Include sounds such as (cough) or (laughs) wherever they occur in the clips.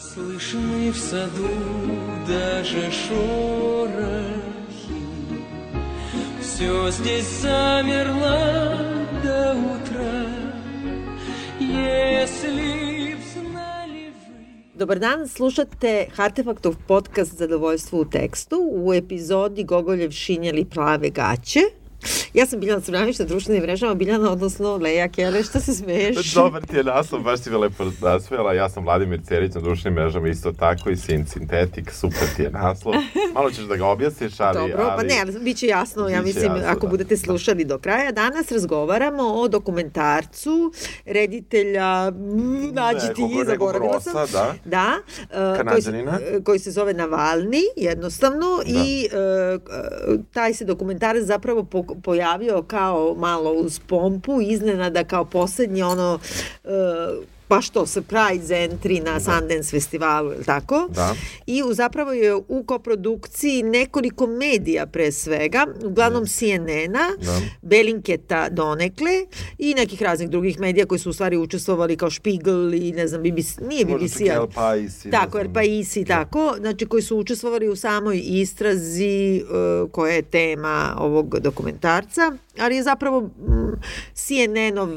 Слышны в саду даже шорохи, Все здесь замерло до утра, Если б знали вы... Dobar dan, slušate Artefaktov podcast Zadovoljstvo u tekstu u epizodi Gogoljev šinjeli plave gaće. Ja sam Biljana Crnanić na društvenim mrežama, Biljana, odnosno Leja Kele, šta se smeješ? Dobar ti je naslov, baš si me lepo nasvela. Ja sam Vladimir Cerić na društvenim mrežama, isto tako i Sin Sintetik, super ti je naslov. (laughs) Malo ćeš da ga objasniš, ali... Dobro, pa ali... ne, ali bit će jasno, ja mislim, jasno, ako da. budete slušali do kraja. Danas razgovaramo o dokumentarcu reditelja, nađi ti, nekog zaboravila sam. Da. Da, e, koji, se, koji se zove Navalni, jednostavno, Da. i e, taj se dokumentarac zapravo po, pojavio kao malo uz pompu, iznenada kao poslednji ono, pa što, surprise entry na Sundance festivalu, je li tako? Da. I u, zapravo je u koprodukciji nekoliko medija pre svega, uglavnom CNN-a, Da. Belinketa donekle i nekih raznih drugih medija koji su u stvari učestvovali kao Spiegel i ne znam, BBC, nije Možda BBC, čak i a- El Pais i ne tako, znam. jer pa isi tako, znači koji su učestvovali u samoj istrazi uh, koja je tema ovog dokumentarca, ali je zapravo mm, CNN-ov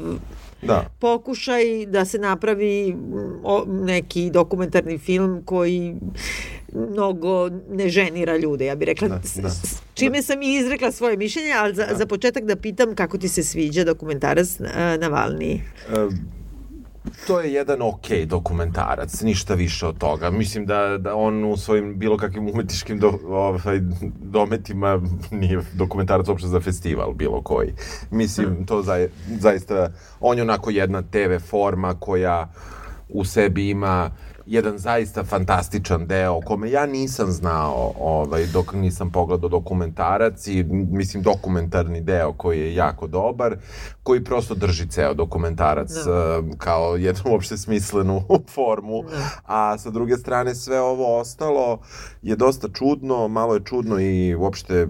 Da. pokušaj da se napravi mm, neki dokumentarni film koji mnogo ne ženira ljude, ja bih rekla. Da, da. Čime sam i izrekla svoje mišljenje, ali za, za početak da pitam kako ti se sviđa dokumentarac uh, Navalni. E, to je jedan ok dokumentarac, ništa više od toga. Mislim da, da on u svojim bilo kakvim umetničkim do, ovaj, dometima nije dokumentarac uopšte za festival bilo koji. Mislim, to za, zaista, on je onako jedna TV forma koja u sebi ima jedan zaista fantastičan deo o kome ja nisam znao ovaj, dok nisam pogledao dokumentarac i mislim dokumentarni deo koji je jako dobar, koji prosto drži ceo dokumentarac Da. eh, kao jednu uopšte smislenu (laughs) formu, a sa druge strane sve ovo ostalo je dosta čudno, malo je čudno i uopšte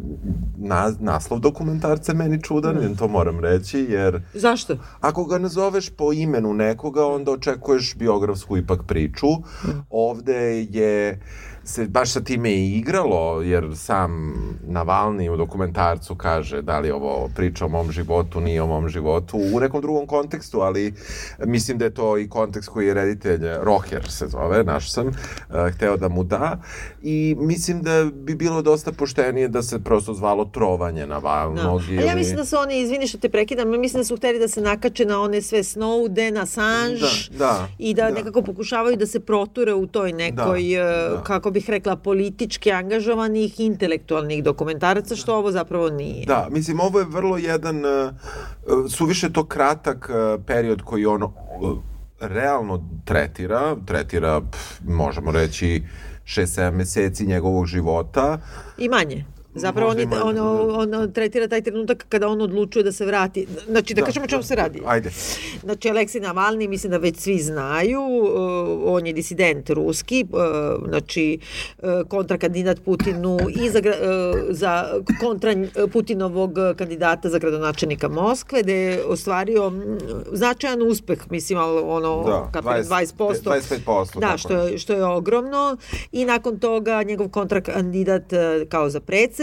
na, naslov dokumentarca meni čudan, to moram reći, jer Zašto? Ako ga nazoveš po imenu nekoga, onda očekuješ biografsku ipak priču. Ovde je se baš sa time i igralo, jer sam Navalni u dokumentarcu kaže da li ovo priča o mom životu, nije o mom životu, u nekom drugom kontekstu, ali mislim da je to i kontekst koji je reditelj, Rocker se zove, naš sam, uh, hteo da mu da i mislim da bi bilo dosta poštenije da se prosto zvalo trovanje Navalnog. Da. A ja mislim da su oni, izvini što te prekidam, ja mislim da su hteli da se nakače na one sve Snowden, Assange Da, da, i da, da. nekako pokušavaju da se proture u toj nekoj, Da, e, da. kako bih rekla, politički angažovanih, intelektualnih dokumentaraca, što ovo zapravo nije. Da, mislim, ovo je vrlo jedan, uh, suviše to kratak uh, period koji on uh, realno tretira, tretira, pf, možemo reći, 6-7 meseci njegovog života. I manje. Zapravo on, Možda i je- manje, on, on tretira taj trenutak kada on odlučuje da se vrati. Znači, da, da kažemo o čemu se radi. Ajde. Znači, Aleksej Navalni, mislim da već svi znaju, uh, on je disident ruski, uh, znači, uh, kontrakandidat Putinu i za, uh, za kontra Putinovog kandidata za gradonačelnika Moskve, gde je ostvario mm, značajan uspeh, mislim, ali ono, Da, kapiram, 20 20%. 25%, Da, što je, što je ogromno. I nakon toga njegov kontrakandidat uh, kao za predsednika,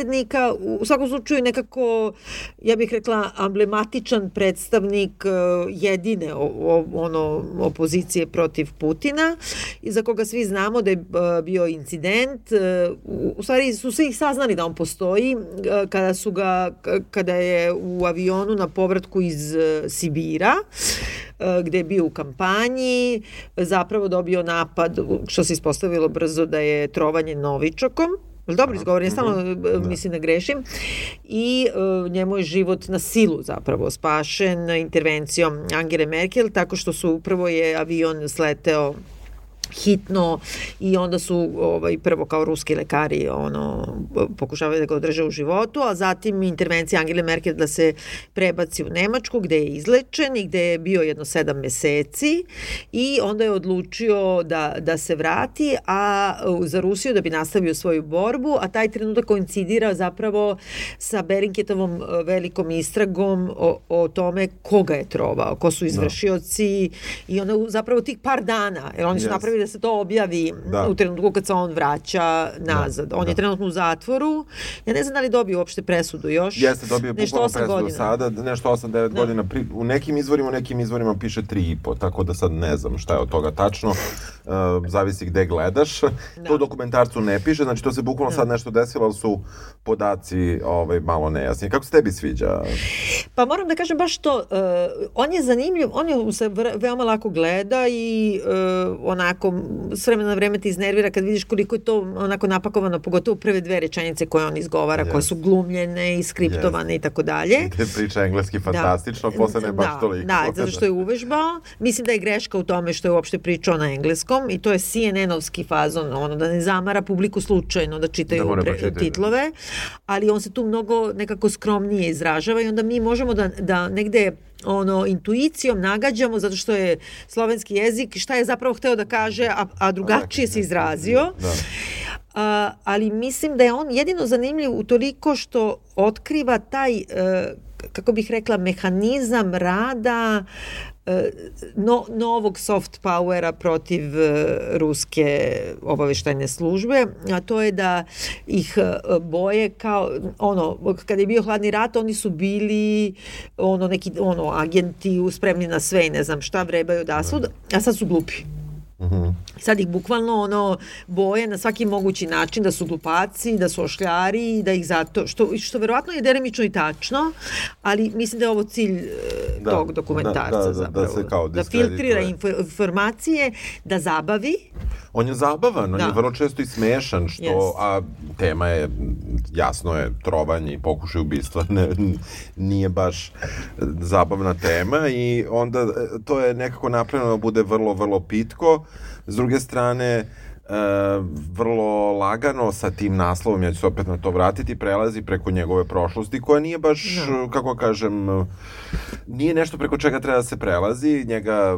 u, u svakom slučaju nekako, ja bih rekla, emblematičan predstavnik uh, jedine o, ono, opozicije protiv Putina, za koga svi znamo da je uh, bio incident. Uh, u, stvari su svi saznali da on postoji kada su ga, kada je u avionu na povratku iz Sibira, gde je bio u kampanji, zapravo dobio napad, što se ispostavilo brzo da je trovanje novičokom, Jel dobro izgovorim, ja stalno e, mislim da grešim. I e, njemu je život na silu zapravo spašen intervencijom Angele Merkel, tako što su prvo je avion sleteo hitno i onda su ovaj prvo kao ruski lekari ono pokušavaju da ga održe u životu, a zatim intervencija Angele Merkel da se prebaci u Nemačku gde je izlečen i gde je bio jedno sedam meseci i onda je odlučio da, da se vrati, a za Rusiju da bi nastavio svoju borbu, a taj trenutak koincidira zapravo sa Berinketovom uh, velikom istragom o, o tome koga je trovao, ko su izvršioci i onda zapravo tih par dana, jer oni su Jeste. napravili da se to objavi Da. u trenutku kad se on vraća nazad. on da. je trenutno u zatvoru. Ja ne znam da li dobio uopšte presudu još. Jeste dobio Nešto bukvalno osam presudu godina. sada, nešto 8-9 godina. Pri, u nekim izvorima, u nekim izvorima piše 3,5, tako da sad ne znam šta je od toga tačno. Uh, (laughs) zavisi gde gledaš. To u dokumentarcu ne piše, znači to se bukvalno sad nešto desilo, ali su podaci ovaj, malo nejasni. Kako se tebi sviđa? Pa moram da kažem baš to, uh, on je zanimljiv, on je se veoma lako gleda i uh, onako s vremena na vreme te iznervira kad vidiš koliko je to onako napakovano, pogotovo prve dve rečenice koje on izgovara, koje su glumljene i skriptovane i tako dalje. Priča engleski fantastično, posle ne baš da, toliko. Da, zato što je uvežbao. Mislim da je greška u tome što je uopšte pričao na engleskom i to je CNN-ovski fazon, ono da ne zamara publiku slučajno da čitaju Da pre, pročitati. titlove, ali on se tu mnogo nekako skromnije izražava i onda mi možemo da, da negde ono intuicijom nagađamo zato što je slovenski jezik šta je zapravo hteo da kaže a, a drugačije se izrazio Da. a, ali mislim da je on jedino zanimljiv u toliko što otkriva taj e, kako bih rekla mehanizam rada no, novog soft powera protiv e, ruske obaveštajne službe, a to je da ih e, boje kao ono kada je bio hladni rat oni su bili ono neki ono agenti spremni na sve i ne znam šta vrebaju da su, a sad su glupi. Sad ih bukvalno ono boje na svaki mogući način da su glupaci, da su ošljari i da ih zato, što, što verovatno je delimično i tačno, ali mislim da je ovo cilj e, Da, tog dokumentarca da, da, da, da zapravo. se kao da filtrira info, informacije, da zabavi, On je zabavan, on Da. je vrlo često i smešan, što, Jest. a tema je, jasno je, trovanje i pokušaj ubistva, ne, nije baš zabavna tema i onda e, to je nekako napravljeno da bude vrlo, vrlo pitko. S druge strane, e, vrlo lagano sa tim naslovom, ja ću se opet na to vratiti, prelazi preko njegove prošlosti, koja nije baš, Da. kako kažem, e, nije nešto preko čega treba da se prelazi, njega,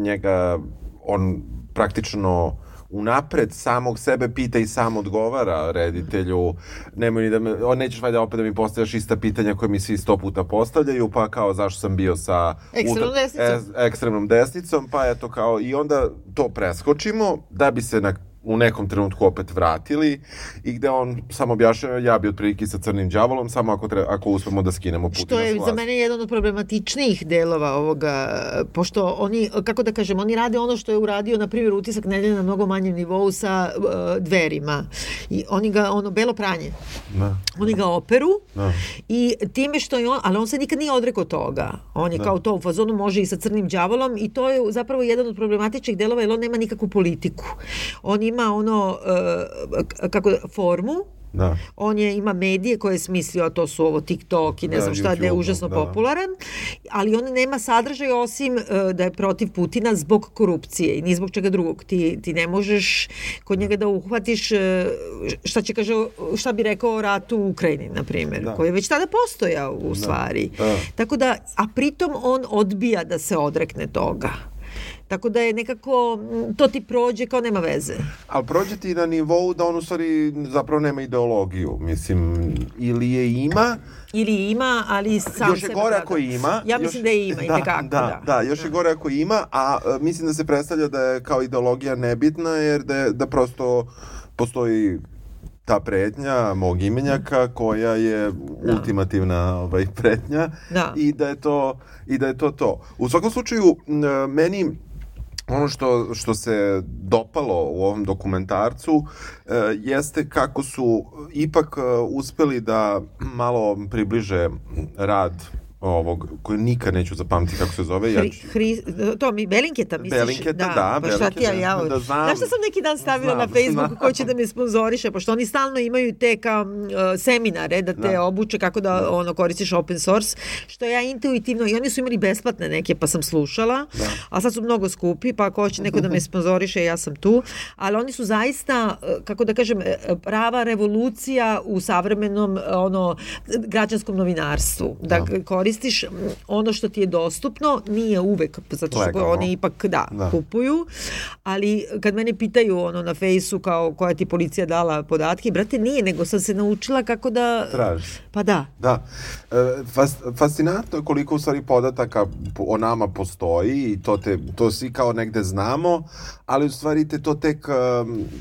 njega on praktično unapred samog sebe pita i sam odgovara reditelju, nemoj ni da me, on nećeš valjda opet da mi postavljaš ista pitanja koje mi svi sto puta postavljaju, pa kao zašto sam bio sa Ekstremnom ultra- desnicom. e, ekstremnom desnicom, pa eto kao i onda to preskočimo da bi se na u nekom trenutku opet vratili i gde on samo objašnjava ja bi otprilike sa crnim đavolom samo ako, tre, ako uspemo da skinemo Putina što je za mene jedan od problematičnijih delova ovoga, pošto oni, kako da kažem, oni rade ono što je uradio, na primjer, utisak nedelje na mnogo manjem nivou sa uh, dverima. I oni ga, ono, belo pranje. Da. Oni ga operu Da. i time što je on, ali on se nikad nije odrekao toga. On je kao to u fazonu može i sa crnim đavolom i to je zapravo jedan od problematičnih delova jer on nema nikakvu politiku. On ima ono, uh, k- kako, formu, Da. on je ima medije koje je smislio, a to su ovo TikTok i ne Da, znam šta, da je užasno da. popularan, ali on nema sadržaj osim uh, da je protiv Putina zbog korupcije i ni zbog čega drugog. Ti, ti ne možeš kod njega da uhvatiš uh, šta će kaže, šta bi rekao o ratu u Ukrajini, na primjer, Da. koji je već tada postojao u stvari. da. Tako da, a pritom on odbija da se odrekne toga. Tako da je nekako, m, to ti prođe kao nema veze. Ali prođe ti na nivou da on u stvari zapravo nema ideologiju, mislim, ili je ima, Ili ima, ali sam još je gore ako ima. Ja još- mislim da je ima, (laughs) i tekako, da, da. da. još je gore ako ima, a e, mislim da se predstavlja da je kao ideologija nebitna, jer da, je, da prosto postoji ta pretnja mog imenjaka koja je ultimativna ovaj, pretnja Da. i da je to i da je to to. U svakom slučaju e, meni ono što, što se dopalo u ovom dokumentarcu e, jeste kako su ipak e, uspeli da malo približe rad ovog, koji nikad neću zapamtiti kako se zove. Ja Hri, ću- hri, to mi, Belinketa misliš? Belinketa, da, Pa šta ti ja, ja, da, znam. Znaš šta sam neki dan stavila Znam, na Facebooku znam. ko će da me sponzoriše, pošto oni stalno imaju te kao uh, seminare da te Da. obuče kako da, ono koristiš open source, što ja intuitivno, i oni su imali besplatne neke pa sam slušala, a sad su mnogo skupi, pa ako hoće neko da me sponzoriše, ja sam tu, ali oni su zaista, uh, kako da kažem, e, prava revolucija u savremenom ono građanskom novinarstvu. Da, koriste koristiš ono što ti je dostupno, nije uvek, zato što oni ipak, da, Da. kupuju, ali kad mene pitaju ono na fejsu kao koja ti policija dala podatke, brate, nije, nego sam se naučila kako da... Tražiš. Pa da. Da. E, fas, fascinantno je koliko u stvari podataka po- o nama postoji i to, te, to svi kao negde znamo, ali u stvari te to tek,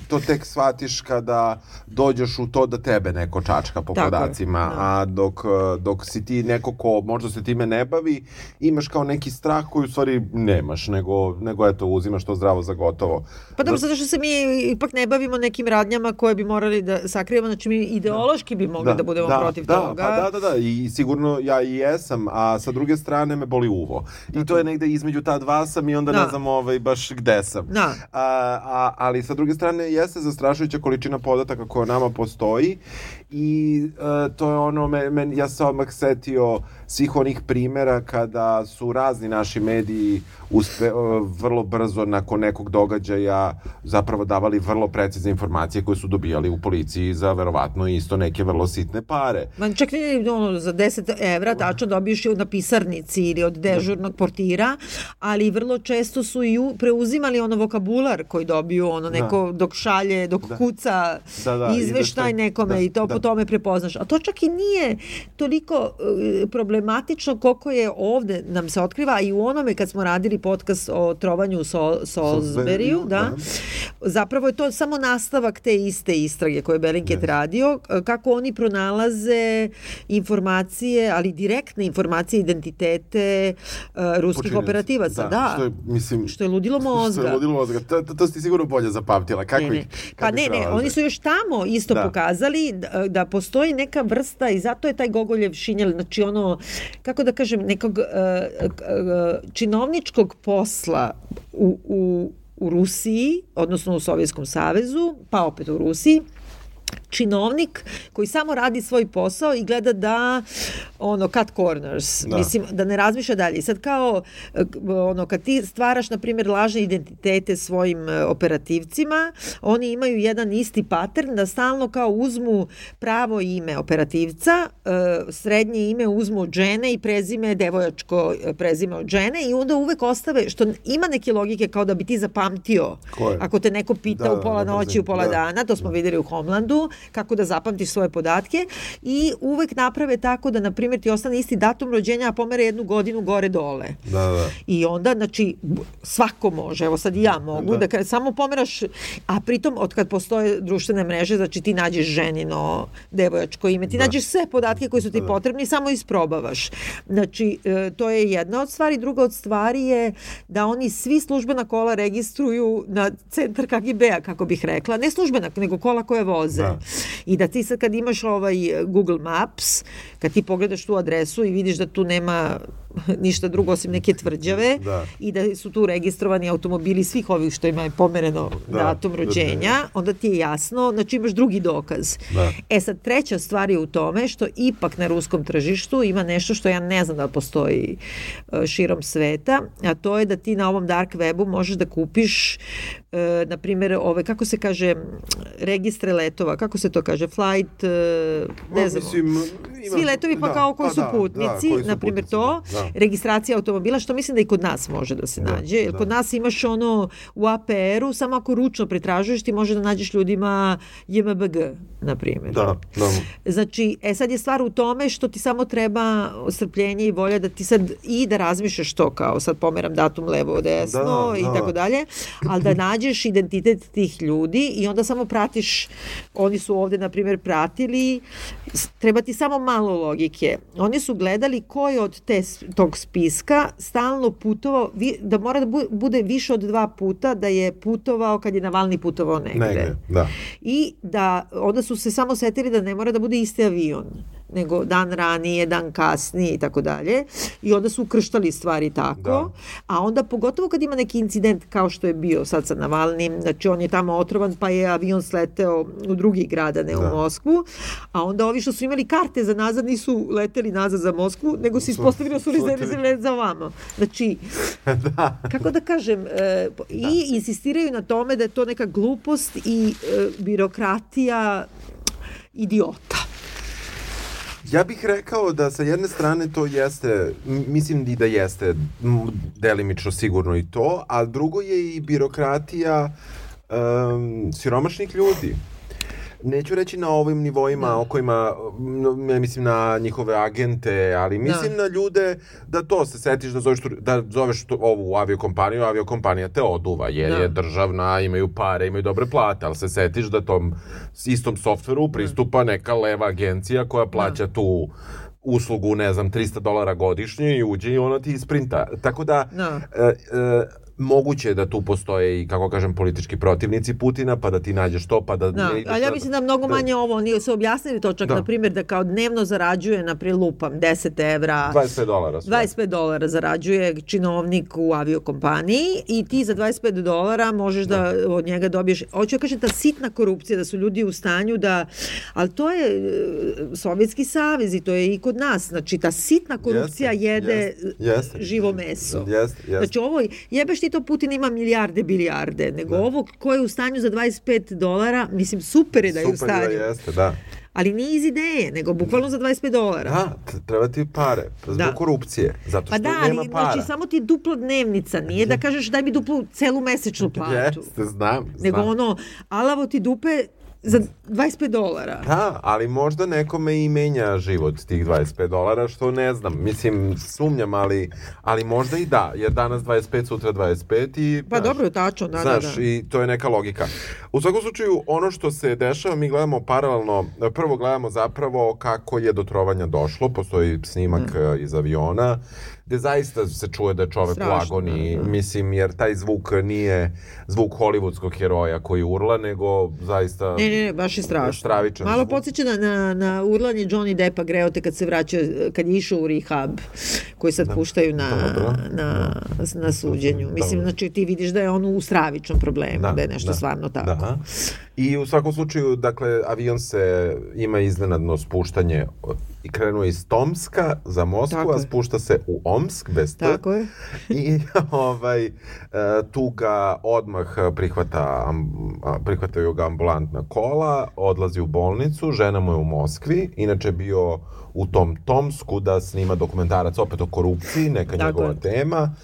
to tek shvatiš kada dođeš u to da tebe neko čačka po Tako je, podacima, da. a dok, dok si ti neko ko možda se time ne bavi, imaš kao neki strah koji u stvari nemaš, nego, nego eto, uzimaš to zdravo za gotovo. Pa dobro, Zato- zato što se mi ipak ne bavimo nekim radnjama koje bi morali da sakrijemo, znači mi ideološki bi mogli da, budemo protiv da, toga. Pa da, da, da, i sigurno ja i jesam, a sa druge strane me boli uvo. I to je negde između ta dva sam i onda Da. ne znam ovaj, baš gde sam. Da. A, a, ali sa druge strane jeste zastrašujuća količina podataka koja nama postoji i e, to je ono, men, men, ja sam odmah setio svih onih primera kada su razni naši mediji uspe, e, vrlo brzo nakon nekog događaja zapravo davali vrlo precizne informacije koje su dobijali u policiji za verovatno isto neke vrlo sitne pare. Ma čak ne, ono, za 10 evra tačno dobiješ je na pisarnici ili od dežurnog portira, ali vrlo često su i u- preuzimali ono vokabular koji dobiju ono neko dok šalje, dok kuca Da, da, izveštaj izveštaj. nekome Da, i to da. Po tome prepoznaš. A to čak i nije toliko e, problematično koliko je ovde nam se otkriva, a i u onome kad smo radili podcast o trovanju u Sol, Salisbury, da, zapravo je to samo nastavak te iste istrage koje je Bellingcat radio, k- kako oni pronalaze informacije, ali direktne informacije, identitete uh, ruskih Počinioci. operativaca, da. Što je, mislim, Što je ludilo (laughs) Što mozga. je ludilo mozga. To, to, to si sigurno bolje zapamtila. Kako Ne, ne. ih, Pa kako ne, ih ne, nalaze? oni su još tamo isto Da. pokazali da, postoji neka vrsta i zato je taj Gogoljev šinjel, znači ono, kako da kažem, nekog uh, činovničkog posla u, u, u Rusiji, odnosno u Sovjetskom savezu, pa opet u Rusiji, činovnik koji samo radi svoj posao i gleda da ono cut corners Da. mislim da ne razmišlja dalje sad kao e, k- ono kad ti stvaraš na primjer lažne identitete svojim e, operativcima oni imaju jedan isti pattern da stalno kao uzmu pravo ime operativca e, srednje ime uzmu od žene i prezime devojačko prezime od žene i onda uvek ostave što ima neke logike kao da bi ti zapamtio Ko je? ako te neko pita Da, u pola da, noći u pola da. dana to smo videli u Homelandu, kako da zapamtiš svoje podatke i uvek naprave tako da, na primjer, ti ostane isti datum rođenja, a pomere jednu godinu gore dole. Da, da. I onda, znači, svako može, evo sad i ja mogu, da, Da. kad samo pomeraš, a pritom od kad postoje društvene mreže, znači ti nađeš ženino, devojačko ime, ti nađeš sve podatke koji su ti potrebni, samo isprobavaš. Znači, e, to je jedna od stvari. Druga od stvari je da oni svi službena kola registruju na centar KGB-a, kako bih rekla. Ne službena, nego kola koje voze. Da. I da ti sad kad imaš ovaj Google Maps, kad ti pogledaš tu adresu i vidiš da tu nema (laughs) ništa drugo osim neke tvrđave Da. i da su tu registrovani automobili svih ovih što imaju pomereno Da, datum da, rođenja, onda ti je jasno, znači imaš drugi dokaz. Da. E sad, treća stvar je u tome što ipak na ruskom tržištu ima nešto što ja ne znam da postoji e, širom sveta, a to je da ti na ovom dark webu možeš da kupiš e, na primjer, ove, kako se kaže, registre letova, kako se to kaže, flight, e, ne znam, svi letovi pa da, kao koji pa su da, putnici, da, su na primjer to, da, da. Registracija automobila, što mislim da i kod nas može da se nađe, jer da. kod nas imaš ono u APR-u, samo ako ručno pretražuješ ti može da nađeš ljudima JMBG, na primjer. Da, da. Znači, e sad je stvar u tome što ti samo treba strpljenje i volja da ti sad i da razmišljaš to kao sad pomeram datum levo desno Da, i da. tako dalje, ali da nađeš identitet tih ljudi i onda samo pratiš, oni su ovde na primjer pratili, treba ti samo malo logike. Oni su gledali ko je od te, tog spiska stalno putovao, vi- da mora da bu- bude više od dva puta da je putovao kad je Navalni putovao negde. Negde, da. I da onda su se samo setili da ne mora da bude isti avion nego dan ranije, dan kasnije i tako dalje. I onda su ukrštali stvari tako. Da. A onda pogotovo kad ima neki incident kao što je bio sad sa Navalnim, znači on je tamo otrovan pa je avion sleteo u drugi grad, a ne Da. u Moskvu. A onda ovi što su imali karte za nazad nisu leteli nazad za Moskvu, nego se Su- ispostavili da su rezervisali za ovamo. Znači, (laughs) kako da kažem, e, i insistiraju na tome da je to neka glupost i e, birokratija idiota. Ja bih rekao da sa jedne strane to jeste, mislim i da jeste delimično sigurno i to, a drugo je i birokratija um, siromašnih ljudi. Neću reći na ovim nivoima Da. o kojima, ja mislim na njihove agente, ali mislim na ljude da to se setiš da zoveš, da zoveš tu- ovu aviokompaniju, aviokompanija te oduva, jer Da. je državna, imaju pare, imaju dobre plate, ali se setiš da tom istom softveru pristupa neka leva agencija koja plaća tu uslugu, ne znam, 300 dolara godišnje i uđe i ona ti isprinta. Tako da, Da. e, e, moguće je da tu postoje i, kako kažem, politički protivnici Putina, pa da ti nađeš to, pa da... Da, ne ideš ali ja mislim da mnogo manje ovo, oni su objasnili to čak, Da. na primjer, da kao dnevno zarađuje, na primjer, lupam, 10 evra, 25 dolara su. 25 dolara zarađuje činovnik u aviokompaniji i ti za 25 dolara možeš da, od njega dobiješ, hoću da kažem ta sitna korupcija, da su ljudi u stanju da, ali to je e, Sovjetski savez i to je i kod nas, znači ta sitna korupcija Jeste, jede jeste, jeste. živo meso. Jeste, jeste. Znači ovo, jebeš ti to Putin ima milijarde, bilijarde, nego ovo ko je u stanju za 25 dolara, mislim super je da je u Super je stanju, da jeste, da. ali nije iz ideje, nego bukvalno za 25 dolara. Da, treba ti pare, zbog Da. korupcije, zato što Pa da, nema ali para. znači samo ti duplo dnevnica, nije da kažeš daj mi duplu celu mesečnu (laughs) platu. Jeste, znam, Nego znam. ono, alavo ti dupe za 25 dolara. Da, ali možda nekome i menja život tih 25 dolara, što ne znam, mislim, sumnjam, ali, ali možda i da, jer danas 25, sutra 25 i... Pa dobro, tačno, da, znaš, da, da. i to je neka logika. U svakom slučaju, ono što se dešava, mi gledamo paralelno, prvo gledamo zapravo kako je do trovanja došlo, postoji snimak e, iz aviona, gde zaista se čuje da je čovek u Strašno, agoniji, da, da. mislim, jer taj zvuk nije zvuk hollywoodskog heroja koji urla, nego zaista... Ne, ne, ne, baš je strašno. Stravičan Malo zvuk. podsjeća na, na, na urlanje Johnny Deppa Greote kad se vraća, kad je išao u rehab, koji sad puštaju na, Dobro. na, na suđenju. Mislim, Dobro. znači ti vidiš da je on u stravičnom problemu, da, je nešto da, stvarno tako. Da. I u svakom slučaju, dakle, avion se ima iznenadno spuštanje i krenuo iz Tomska za Moskvu, Tako a je. spušta se u Omsk bez T. Tako je. I (laughs) ovaj, e, tu ga odmah prihvata, prihvataju ga ambulantna kola, odlazi u bolnicu, žena mu je u Moskvi, inače bio u tom Tomsku da snima dokumentarac opet o korupciji, neka Tako njegova je. tema. M,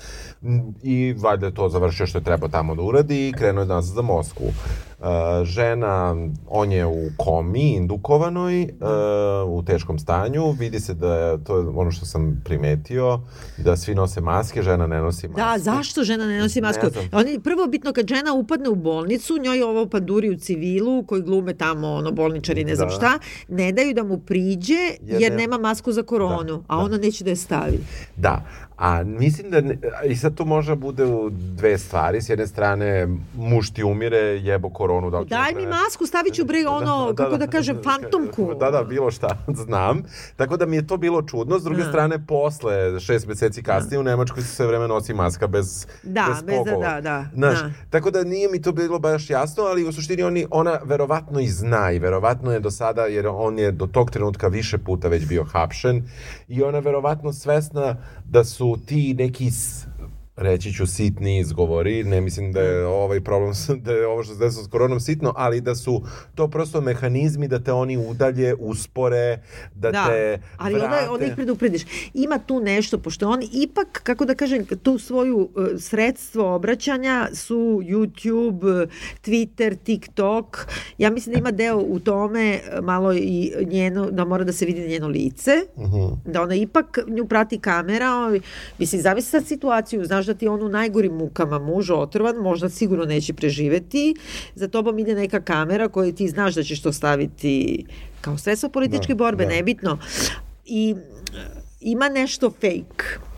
I valjda je to završio što je trebao tamo da uradi i krenuo je nazad za Moskvu. E, žena, on je u komi, indukovanoj, e, u teškom stanju. Vidi se da je, to je ono što sam primetio, da svi nose maske, žena ne nosi maske. Da, zašto žena ne nosi masku? Ne znam. Oni prvo bitno kad žena upadne u bolnicu, njoj ovo panduri u civilu koji glume tamo ono bolničari ne znam Da. šta, ne daju da mu priđe jer, Jer ne- nema masku za koronu, Da, a da. ona neće da je stavi. Da, a mislim da, ne, i sad to može bude u dve stvari, s jedne strane muž ti umire, jebo koronu. Da Daj da mi masku, stavit ću bre ono, kako da kažem, fantomku. Da, da, bilo šta, (laughs) znam. Tako da mi je to bilo čudno. S druge Da. strane, posle šest meseci kasnije u Nemačkoj se sve vreme nosi maska bez, Da, bez bez da, da, da, Znaš, da. tako da nije mi to bilo baš jasno, ali u suštini oni, ona verovatno i zna i verovatno je do sada, jer on je do tog trenutka više puta već bio hapšen i ona verovatno svesna da su ti neki reći ću sitni izgovori, ne mislim da je ovaj problem, da je ovo što se desilo s koronom sitno, ali da su to prosto mehanizmi da te oni udalje, uspore, da, te ali vrate. onda, onda ih preduprediš. Ima tu nešto, pošto on ipak, kako da kažem, tu svoju e, sredstvo obraćanja su YouTube, Twitter, TikTok. Ja mislim da ima deo u tome e, malo i njeno, da mora da se vidi njeno lice, Mhm. da ona ipak nju prati kamera. ovaj, Mislim, zamisli sad situaciju, znaš da ti on u najgorim mukama muž otrovan, možda sigurno neće preživeti, za tobom ide neka kamera koju ti znaš da ćeš to staviti kao sredstvo političke Da, borbe, da. nebitno. I e, ima nešto fake.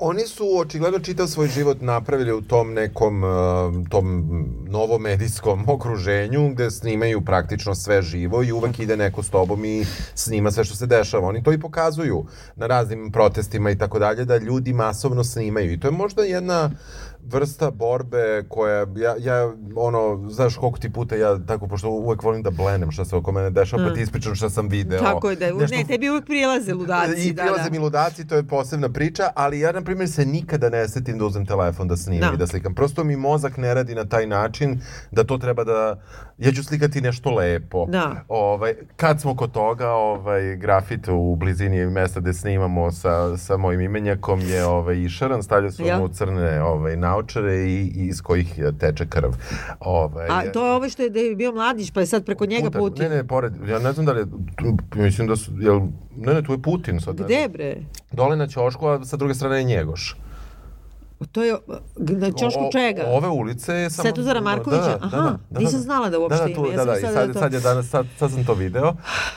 Oni su očigledno čitav svoj život napravili u tom nekom uh, tom novomedijskom (laughs) okruženju gde snimaju praktično sve živo i uvek ide neko s tobom i snima sve što se dešava. Oni to i pokazuju na raznim protestima i tako dalje da ljudi masovno snimaju i to je možda jedna vrsta borbe koja, ja, ja, ono, znaš koliko ti puta ja, tako, pošto uvek volim da blenem šta se oko mene dešava, pa ti ispričam šta sam video. Tako je da Nešto- ne, tebi uvek prilaze ludaci. I da, prilaze da. mi ludaci, to je posebna priča, ali ja, na primjer, se nikada ne setim da uzem telefon da snimam Da. i da slikam. Prosto mi mozak ne radi na taj način da to treba da... Ja ću slikati nešto lepo. Da. Ovaj, kad smo kod toga, ovaj, grafit u blizini mesta gde snimamo sa, sa mojim imenjakom je ovaj, išaran, stavljao sam Ja. mu crne ovaj, naočare i, i iz kojih teče krv. Ovaj, A to je ovo što je da je bio mladić, pa je sad preko njega Putin. Putin. Ne, ne, pored, ja ne znam da li je, tu- mislim da su, jel, ne, ne, tu je Putin sad. Gde bre? Dole na ćošku, a sa druge strane je Njegoš. To je, na ćošku O- čega? Ove ulice je samo... Svetozara Markovića? Aha, nisam znala da uopšte da, da, tu, ima. Ja da, da, i sad, da je to- sad je danas, sad, sad sam to video.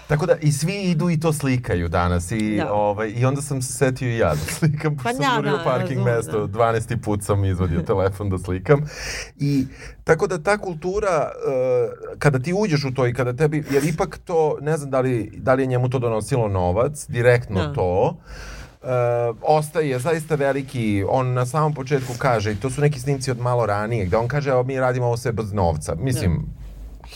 Tako da, i svi idu i to slikaju danas. I, Da. ovaj, i onda sam se setio i ja da slikam, Pa sam da, jurio da, parking razumem, mesto, da. 12. put sam izvadio telefon da slikam. I tako da ta kultura, uh, kada ti uđeš u to i kada tebi, jer ipak to, ne znam da li, da li je njemu to donosilo novac, direktno Da. to, Uh, ostaje zaista veliki, on na samom početku kaže, i to su neki snimci od malo ranije, gde on kaže, evo mi radimo ovo sve bez novca. Mislim,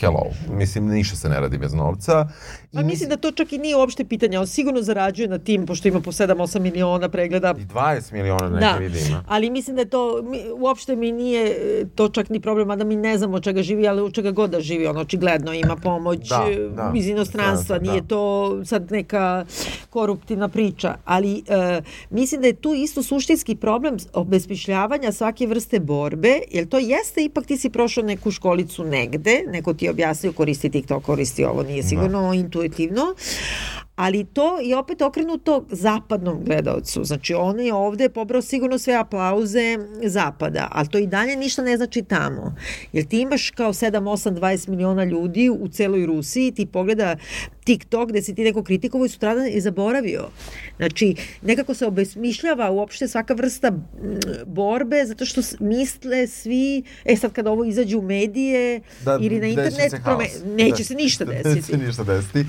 hello, mislim, ništa se ne radi bez novca. Pa mislim da to čak i nije uopšte pitanje, on sigurno zarađuje na tim, pošto ima po 7-8 miliona pregleda. I 20 miliona neke Da, vidi ima. ali mislim da je to, mi, uopšte mi nije e, to čak ni problem, a da mi ne znamo od čega živi, ali od čega god da živi, on očigledno ima pomoć Da, e, da, iz inostranstva, da. nije to sad neka koruptivna priča, ali e, mislim da je tu isto suštinski problem obesmišljavanja svake vrste borbe, jer to jeste ipak ti si prošao neku školicu negde, neko ti je objasnio koristi TikTok, koristi ovo, nije sigurno intuitivno, ali to je opet okrenuto zapadnom gledalcu. Znači, on je ovde pobrao sigurno sve aplauze zapada, ali to i dalje ništa ne znači tamo. Jer ti imaš kao 7, 8, 20 miliona ljudi u celoj Rusiji, ti pogleda TikTok gde si ti neko kritikovao i sutradan je zaboravio. Znači, nekako se obesmišljava uopšte svaka vrsta mm, borbe, zato što misle svi, e sad kada ovo izađe u medije ili na internet, se prome, neće Da. se ništa (laughs) Neće desiti. se ništa desiti.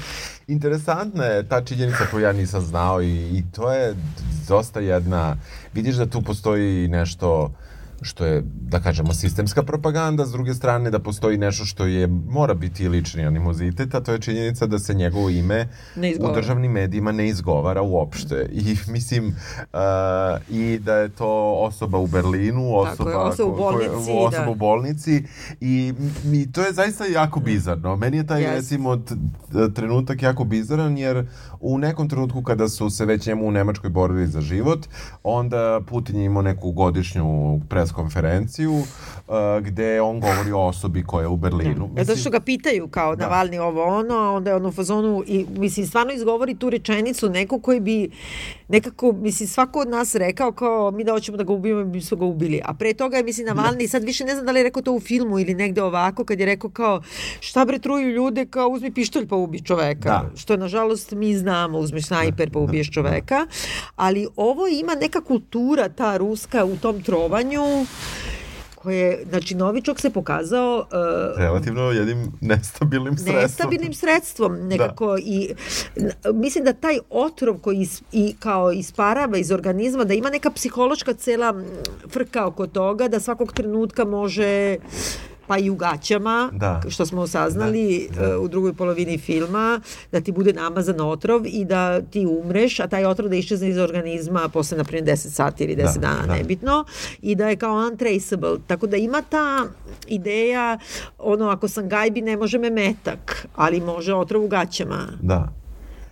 Interesantna je ta činjenica koju ja nisam znao i, i to je dosta jedna, vidiš da tu postoji nešto što je, da kažemo, sistemska propaganda, s druge strane da postoji nešto što je, mora biti i lični animozitet, a to je činjenica da se njegovo ime u državnim medijima ne izgovara uopšte. I (laughs) mislim, uh, i da je to osoba u Berlinu, osoba, je, osoba u koja- bolnici, osoba da. u bolnici i mi, to je zaista jako bizarno. Meni je taj Jeste. recimo trenutak jako bizaran jer u nekom trenutku kada su se već njemu u Nemačkoj borili za život, onda Putin je imao neku godišnju preskonferenciju uh, gde on govori o osobi koja je u Berlinu. E, zato što ga pitaju kao Da. Navalni ovo ono, a onda je ono u fazonu i mislim stvarno izgovori tu rečenicu neko koji bi nekako mislim svako od nas rekao kao mi da hoćemo da ga ubijemo mi smo ga ubili. A pre toga je mislim Navalni sad više ne znam da li je rekao to u filmu ili negde ovako kad je rekao kao šta bre truju ljude kao uzmi pištolj pa ubi čoveka. Da. Što nažalost mi znamo uzmeš snajper pa ubiješ čoveka. Ali ovo ima neka kultura ta ruska u tom trovanju koje, znači Novičok se pokazao uh, Relativno jednim nestabilnim sredstvom. nestabilnim sredstvom nekako i n- mislim da taj otrov koji is, i kao isparava iz organizma da ima neka psihološka cela frka oko toga da svakog trenutka može pa i u gaćama, Da. što smo saznali Da, da. e, u drugoj polovini filma, da ti bude namazan otrov i da ti umreš, a taj otrov da iščezne iz organizma posle, na primjer, 10 sati ili 10 Da, dana, da. nebitno, i da je kao untraceable. Tako da ima ta ideja, ono, ako sam gajbi, ne može me metak, ali može otrov u gaćama. Da.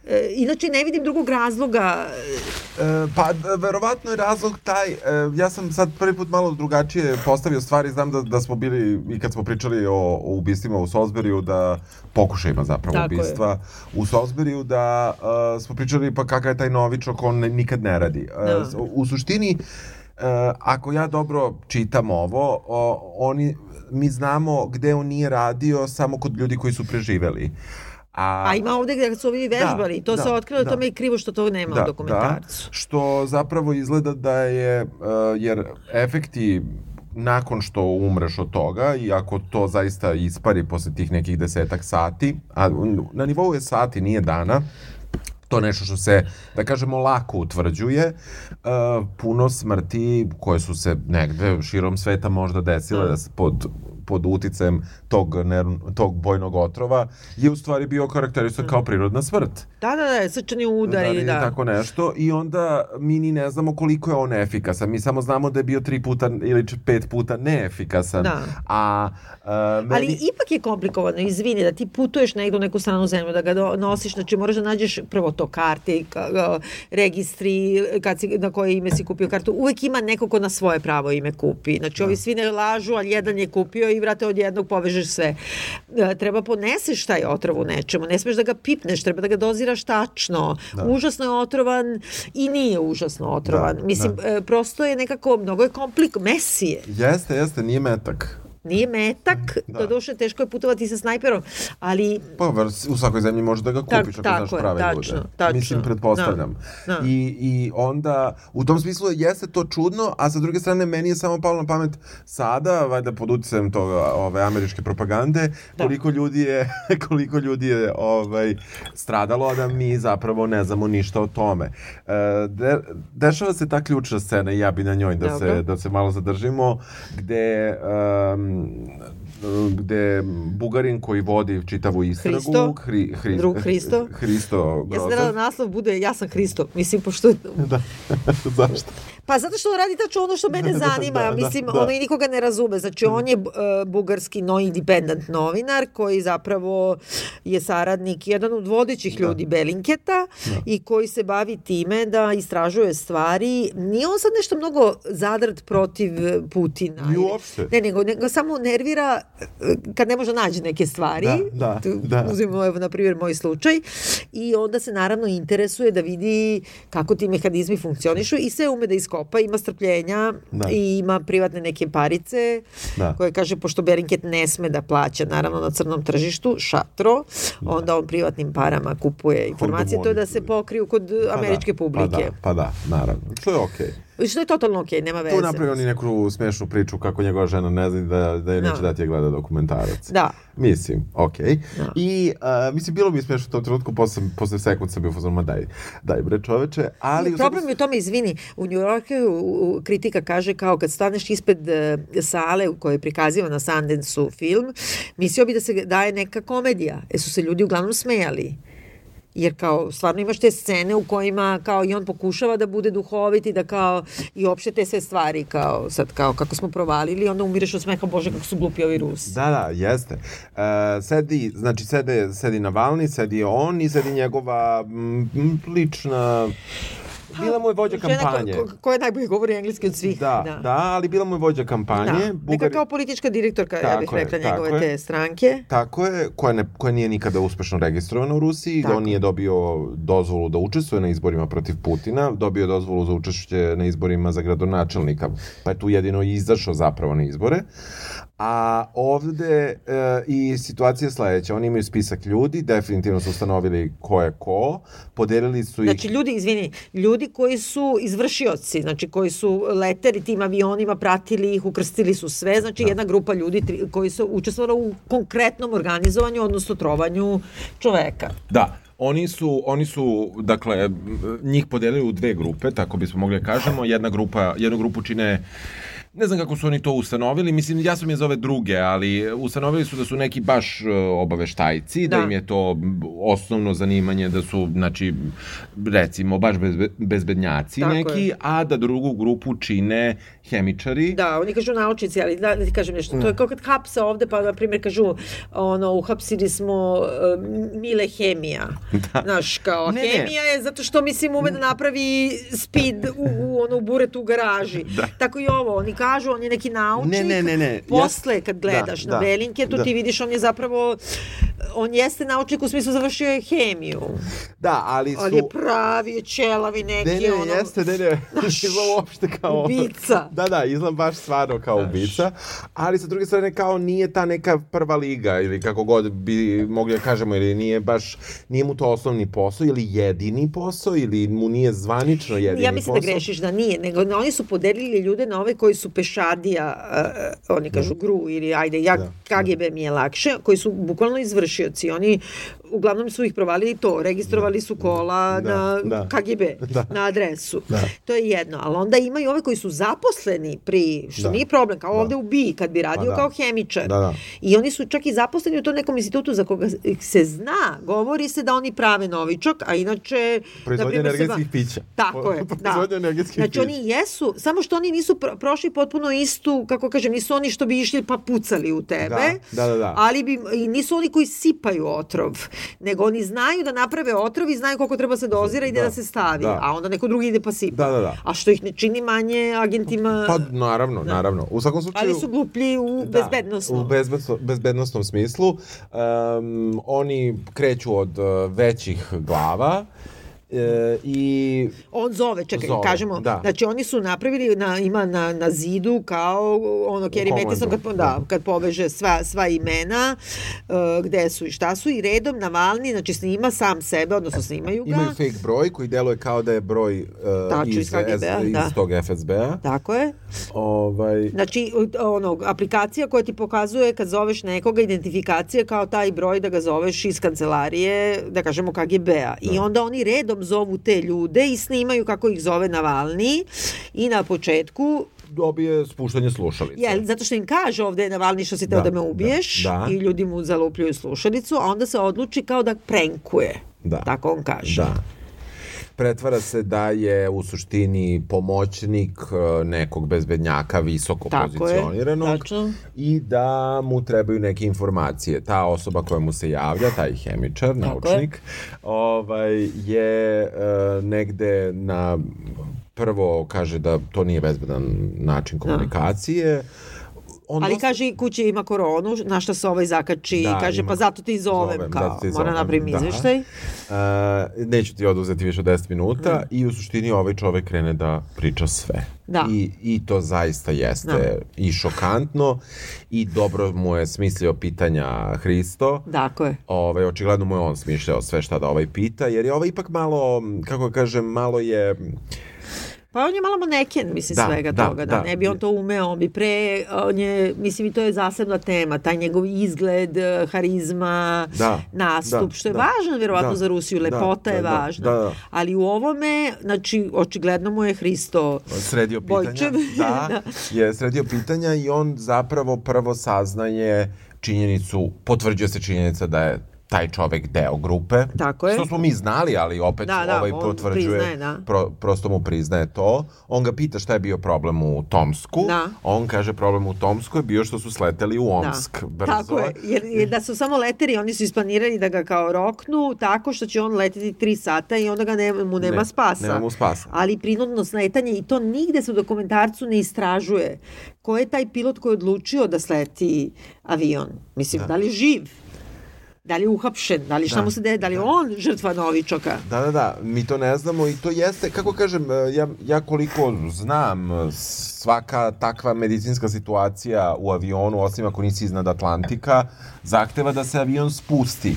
E, inače, ne vidim drugog razloga. E, pa, verovatno je razlog taj, e, ja sam sad prvi put malo drugačije postavio stvari, znam da, da smo bili, i kad smo pričali o, o ubistvima u Salisburyu, da pokušajima zapravo Tako je. ubistva u Salisburyu, da e, smo pričali pa kakav je taj novičok, on nikad ne radi. E, Da. u suštini, e, ako ja dobro čitam ovo, o, oni, mi znamo gde on nije radio samo kod ljudi koji su preživeli. A, A ima ovde gde su ovi vežbali, to da, se otkrilo, da. to me je krivo što to nema u dokumentarcu. Da, što zapravo izgleda da je, uh, jer efekti nakon što umreš od toga i ako to zaista ispari posle tih nekih desetak sati, a na nivou je sati, nije dana, to nešto što se, da kažemo, lako utvrđuje. Uh, puno smrti koje su se negde širom sveta možda desile da se pod pod uticajem tog, nerv- tog bojnog otrova je u stvari bio karakterisan kao prirodna smrt. Da, da, da, srčani udari, Udari, da. tako nešto i onda mi ni ne znamo koliko je on efikasan. Mi samo znamo da je bio tri puta ili pet puta neefikasan. Da. A, a meni... Ali ipak je komplikovano, izvini, da ti putuješ negdje u neku stranu zemlju, da ga nosiš, znači moraš da nađeš prvo to karte, ka, ka- registri, kad si, na koje ime si kupio kartu, uvek ima neko ko na svoje pravo ime kupi. Znači ovi svi ne lažu, ali jedan je kupio i vrate od jednog povežeš sve. E, treba poneseš taj otrov u nečemu, ne smeš da ga pipneš, treba da ga doziraš tačno. Užasno je otrovan i nije užasno otrovan. Da, Mislim, e, prosto je nekako, mnogo je komplik, mesije. Jeste, jeste, nije metak. Nije metak, Da. da. doduše teško je putovati sa snajperom, ali Pa u svakoj zemlji možeš da ga Tak- kupiš ako tako znaš prave tačno, ljude. tačno. Mislim, pretpostavljam. Da, da. I, I onda, u tom smislu jeste to čudno, a sa druge strane meni je samo palo na pamet sada, valjda pod uticajem toga ove američke propagande, Da. koliko ljudi je (laughs) koliko ljudi je ovaj stradalo, da mi zapravo ne znamo ništa o tome. E, de, dešava se ta ključna scena i ja bi na njoj da se Dobro. da se malo zadržimo gde um, gde Bugarin koji vodi čitavu istragu Hristo? Hri, Hri, Drug Hristo? Hristo ja sam da naslov bude ja sam Hristo. Mislim, pošto... (laughs) da. (laughs) Zašto? Pa zato što on radi tačno ono što mene (laughs) zanima. Da, da, Mislim, da. ono i nikoga ne razume. Znači, on je uh, bugarski no independent novinar koji zapravo je saradnik, jedan od vodećih ljudi Belinketa i koji se bavi time da istražuje stvari. Nije on sad nešto mnogo zadrt protiv Putina. Ni ili- uopšte. Ne, nego, nego samo nervira eh, kad ne može naći neke stvari. Da, da, da. Uzmimo, evo, na primjer, moj slučaj. I onda se naravno interesuje da vidi kako ti mehanizmi funkcionišu i sve ume da iskopa, ima strpljenja Da. i ima privatne neke parice Da. koje kaže, pošto Berinket ne sme da plaća naravno na crnom tržištu, šatro, onda on privatnim parama kupuje informacije, to je da se pokriju kod američke publike. Pa da, pa da, naravno. Što je okej. Što je totalno okej, nema veze. Tu napravio oni neku smešnu priču kako njegova žena ne zna da, da je neće Da. dati je gleda dokumentarac. Da. Mislim, okej. Da. I, a, mislim, bilo mi smešno u tom trenutku, posle, posle sekund sam bio ma daj, daj bre čoveče, ali... u Problem je u tome, izvini, u New Yorku kritika kaže kao kad staneš ispred e, sale u kojoj je prikazivan na Sundance-u film, mislio bi da se daje neka komedija, jer su se ljudi uglavnom smejali. Jer kao, stvarno imaš te scene u kojima kao i on pokušava da bude duhovit i da kao, i opšte te sve stvari kao, sad kao kako smo provalili, onda umireš od smeha, bože kako su glupi ovi Rusi. Da, da, jeste. E, sedi, znači sede, sedi Navalni, sedi on i sedi njegova m, lična... Bila mu je vođa Žena ko- kampanje. ko- koja najbolje govori engleski od svih. Da, da, ali bila mu je vođa kampanje. Da. Neka Bugari- kao politička direktorka, ja Tako bih je, rekla, njegove je. te stranke. Tako je, koja, ne, koja nije nikada uspešno registrovana u Rusiji, Tako. on nije dobio dozvolu da učestvuje na izborima protiv Putina, dobio dozvolu za učešće na izborima za gradonačelnika, pa je tu jedino i izašao zapravo na izbore. A ovde e, i situacija je sledeća, oni imaju spisak ljudi, definitivno su ustanovili ko je ko, podelili su ih... Znači, ljudi, izvini, ljudi koji su izvršioci, znači koji su leteri tim avionima, pratili ih, ukrstili su sve, znači jedna grupa ljudi tri, koji su učestvovali u konkretnom organizovanju, odnosno trovanju čoveka. Da, oni su, oni su, dakle, njih podelili u dve grupe, tako bismo mogli da kažemo. Jedna grupa, jednu grupu čine Ne znam kako su oni to ustanovili, mislim, ja sam je zove druge, ali ustanovili su da su neki baš e, obaveštajci, da, Da. im je to osnovno zanimanje, da su, znači, recimo, baš bezbe, bezbednjaci Tako neki, je. a da drugu grupu čine hemičari. Da, oni kažu naučnici, ali da, da ti kažem nešto, to je kao kad hapse ovde, pa na primjer kažu, ono, uhapsili smo uh, Mile Hemija. Da. Znaš, kao, Ne, ne. hemija je zato što, mislim, ume da napravi speed u, u, ono, u buretu u garaži. Da. Tako i ovo, oni kažu, on je neki naučnik. Ne, ne, ne, ne. Posle, kad gledaš da, na da, Belinketu, da. ti vidiš, on je zapravo, on jeste naučnik u smislu završio je hemiju. Da, ali su... Ali je pravi, je čelavi neki, Ne, ne, ono... jeste, ne, ne, (laughs) izgleda uopšte kao... ubica. Da, da, izgleda baš stvarno kao ubica, ali sa druge strane kao nije ta neka prva liga ili kako god bi mogli da kažemo, ili nije baš, nije mu to osnovni posao ili jedini posao ili mu nije zvanično jedini Ja mislim posao. da grešiš da nije, nego na- oni su podelili ljude na ove koji su pešadija, uh, oni kažu gru ili ajde, ja Da. KGB mi je lakše, koji su bukvalno izvršioci. Oni uglavnom su ih provalili to, registrovali su kola Da, na da. KGB, Da. na adresu. Da. To je jedno, ali onda ima i ove koji su zaposleni pri, što Da. nije problem, kao Da. ovde u BI, kad bi radio da. kao hemičar. Da, da. I oni su čak i zaposleni u tom nekom institutu za koga se zna, govori se da oni prave novičak, a inače... Proizvodnja na primer, se energetskih ba- pića. Tako je, (laughs) da. Energetskih Znači pića. oni jesu, samo što oni nisu pro, prošli potpuno istu, kako kažem, nisu oni što bi išli pa pucali u tebe, Da, da, da, da. ali bi, i nisu oni koji sipaju otrov, nego oni znaju da naprave otrov i znaju koliko treba se dozira i gde Da, da, se stavi, da. a onda neko drugi ide pa sipa. Da, da, da. A što ih ne čini manje agentima, Pa naravno, naravno. U svakom slučaju... ali su gluplji u Da, bezbednostnom. u bezbedno, bezbednostnom smislu. Um, oni kreću od uh, većih glava e, i On zove, čekaj, Zove, kažemo, da. znači oni su napravili, na, ima na, na zidu kao ono Kerry Matheson kad, da, da. kad poveže sva, sva imena, uh, gde su i šta su i redom Navalni, znači snima sam sebe, odnosno snimaju ga. imaju fake broj koji deluje kao da je broj uh, Tačno, iz, iz KGB-a, iz da. tog FSB-a. Tako je. Ovaj, Znači, ono, aplikacija koja ti pokazuje kad zoveš nekoga, identifikacija kao taj broj da ga zoveš iz kancelarije, da kažemo KGB-a. I onda oni redom zovu te ljude i snimaju kako ih zove Navalni i na početku dobije spuštanje slušalice. Jel, zato što im kaže ovde je Navalni što si teo Da, da, me ubiješ da, da. i ljudi mu zalupljuju slušalicu, a onda se odluči kao da prenkuje. Da. Tako on kaže. Da. Pretvara se da je u suštini pomoćnik e, nekog bezbednjaka visoko Tako je, pozicioniranog tačno. i da mu trebaju neke informacije. Ta osoba koja mu se javlja, taj hemičar, Tako je. naučnik, ovaj, je e, negde na prvo kaže da to nije bezbedan način komunikacije. On Ali dosta- kaže i kući ima koronu, na šta se ovaj zakači Da, i kaže ima- pa zato ti zovem, zovem, kao, zato ti mora napravim da. izveštaj. Uh, neću ti oduzeti više od 10 minuta i u suštini ovaj čovek krene da priča sve. Da. I, I to zaista jeste Da. i šokantno i dobro mu je smislio pitanja Hristo. Tako je. Ovaj, očigledno mu je on smišljao sve šta da ovaj pita, jer je ovaj ipak malo, kako kažem, malo je... Pa on je malo maneken, mislim, Da, svega da, toga. Da, da. ne bi on to umeo, on bi pre, on je, mislim, i to je zasebna tema, taj njegov izgled, eh, harizma, Da, nastup, da, što je da, važan, verovatno, da, za Rusiju, da, lepota je da, da, važna. da, da. Ali u ovome, znači, očigledno mu je Hristo sredio pitanja. Bojčev. Da, (laughs) Da. je sredio pitanja i on zapravo prvo saznaje činjenicu, potvrđuje se činjenica da je taj čovek deo grupe. Tako je. Što smo mi znali, ali opet Da, da, ovaj potvrđuje, priznaje, da. pro, prosto mu priznaje to. On ga pita šta je bio problem u Tomsku. Da. On kaže problem u Tomsku je bio što su sleteli u Omsk. Da. Brzo. Tako je, jer, jer da su samo leteri, oni su isplanirali da ga kao roknu tako što će on leteti tri sata i onda ga ne, mu nema Ne, spasa. nema mu spasa. Ali prinudno sletanje i to nigde se u dokumentarcu ne istražuje. Ko je taj pilot koji je odlučio da sleti avion? Mislim, da, li je živ? Da li je uhapšen? Da li šta Da. mu se deje? Da li je on žrtva novičoka? Da, da, da, mi to ne znamo i to jeste, kako kažem, e, ja, ja koliko znam, e, svaka takva medicinska situacija u avionu, osim ako nisi iznad Atlantika, zahteva da se avion spusti.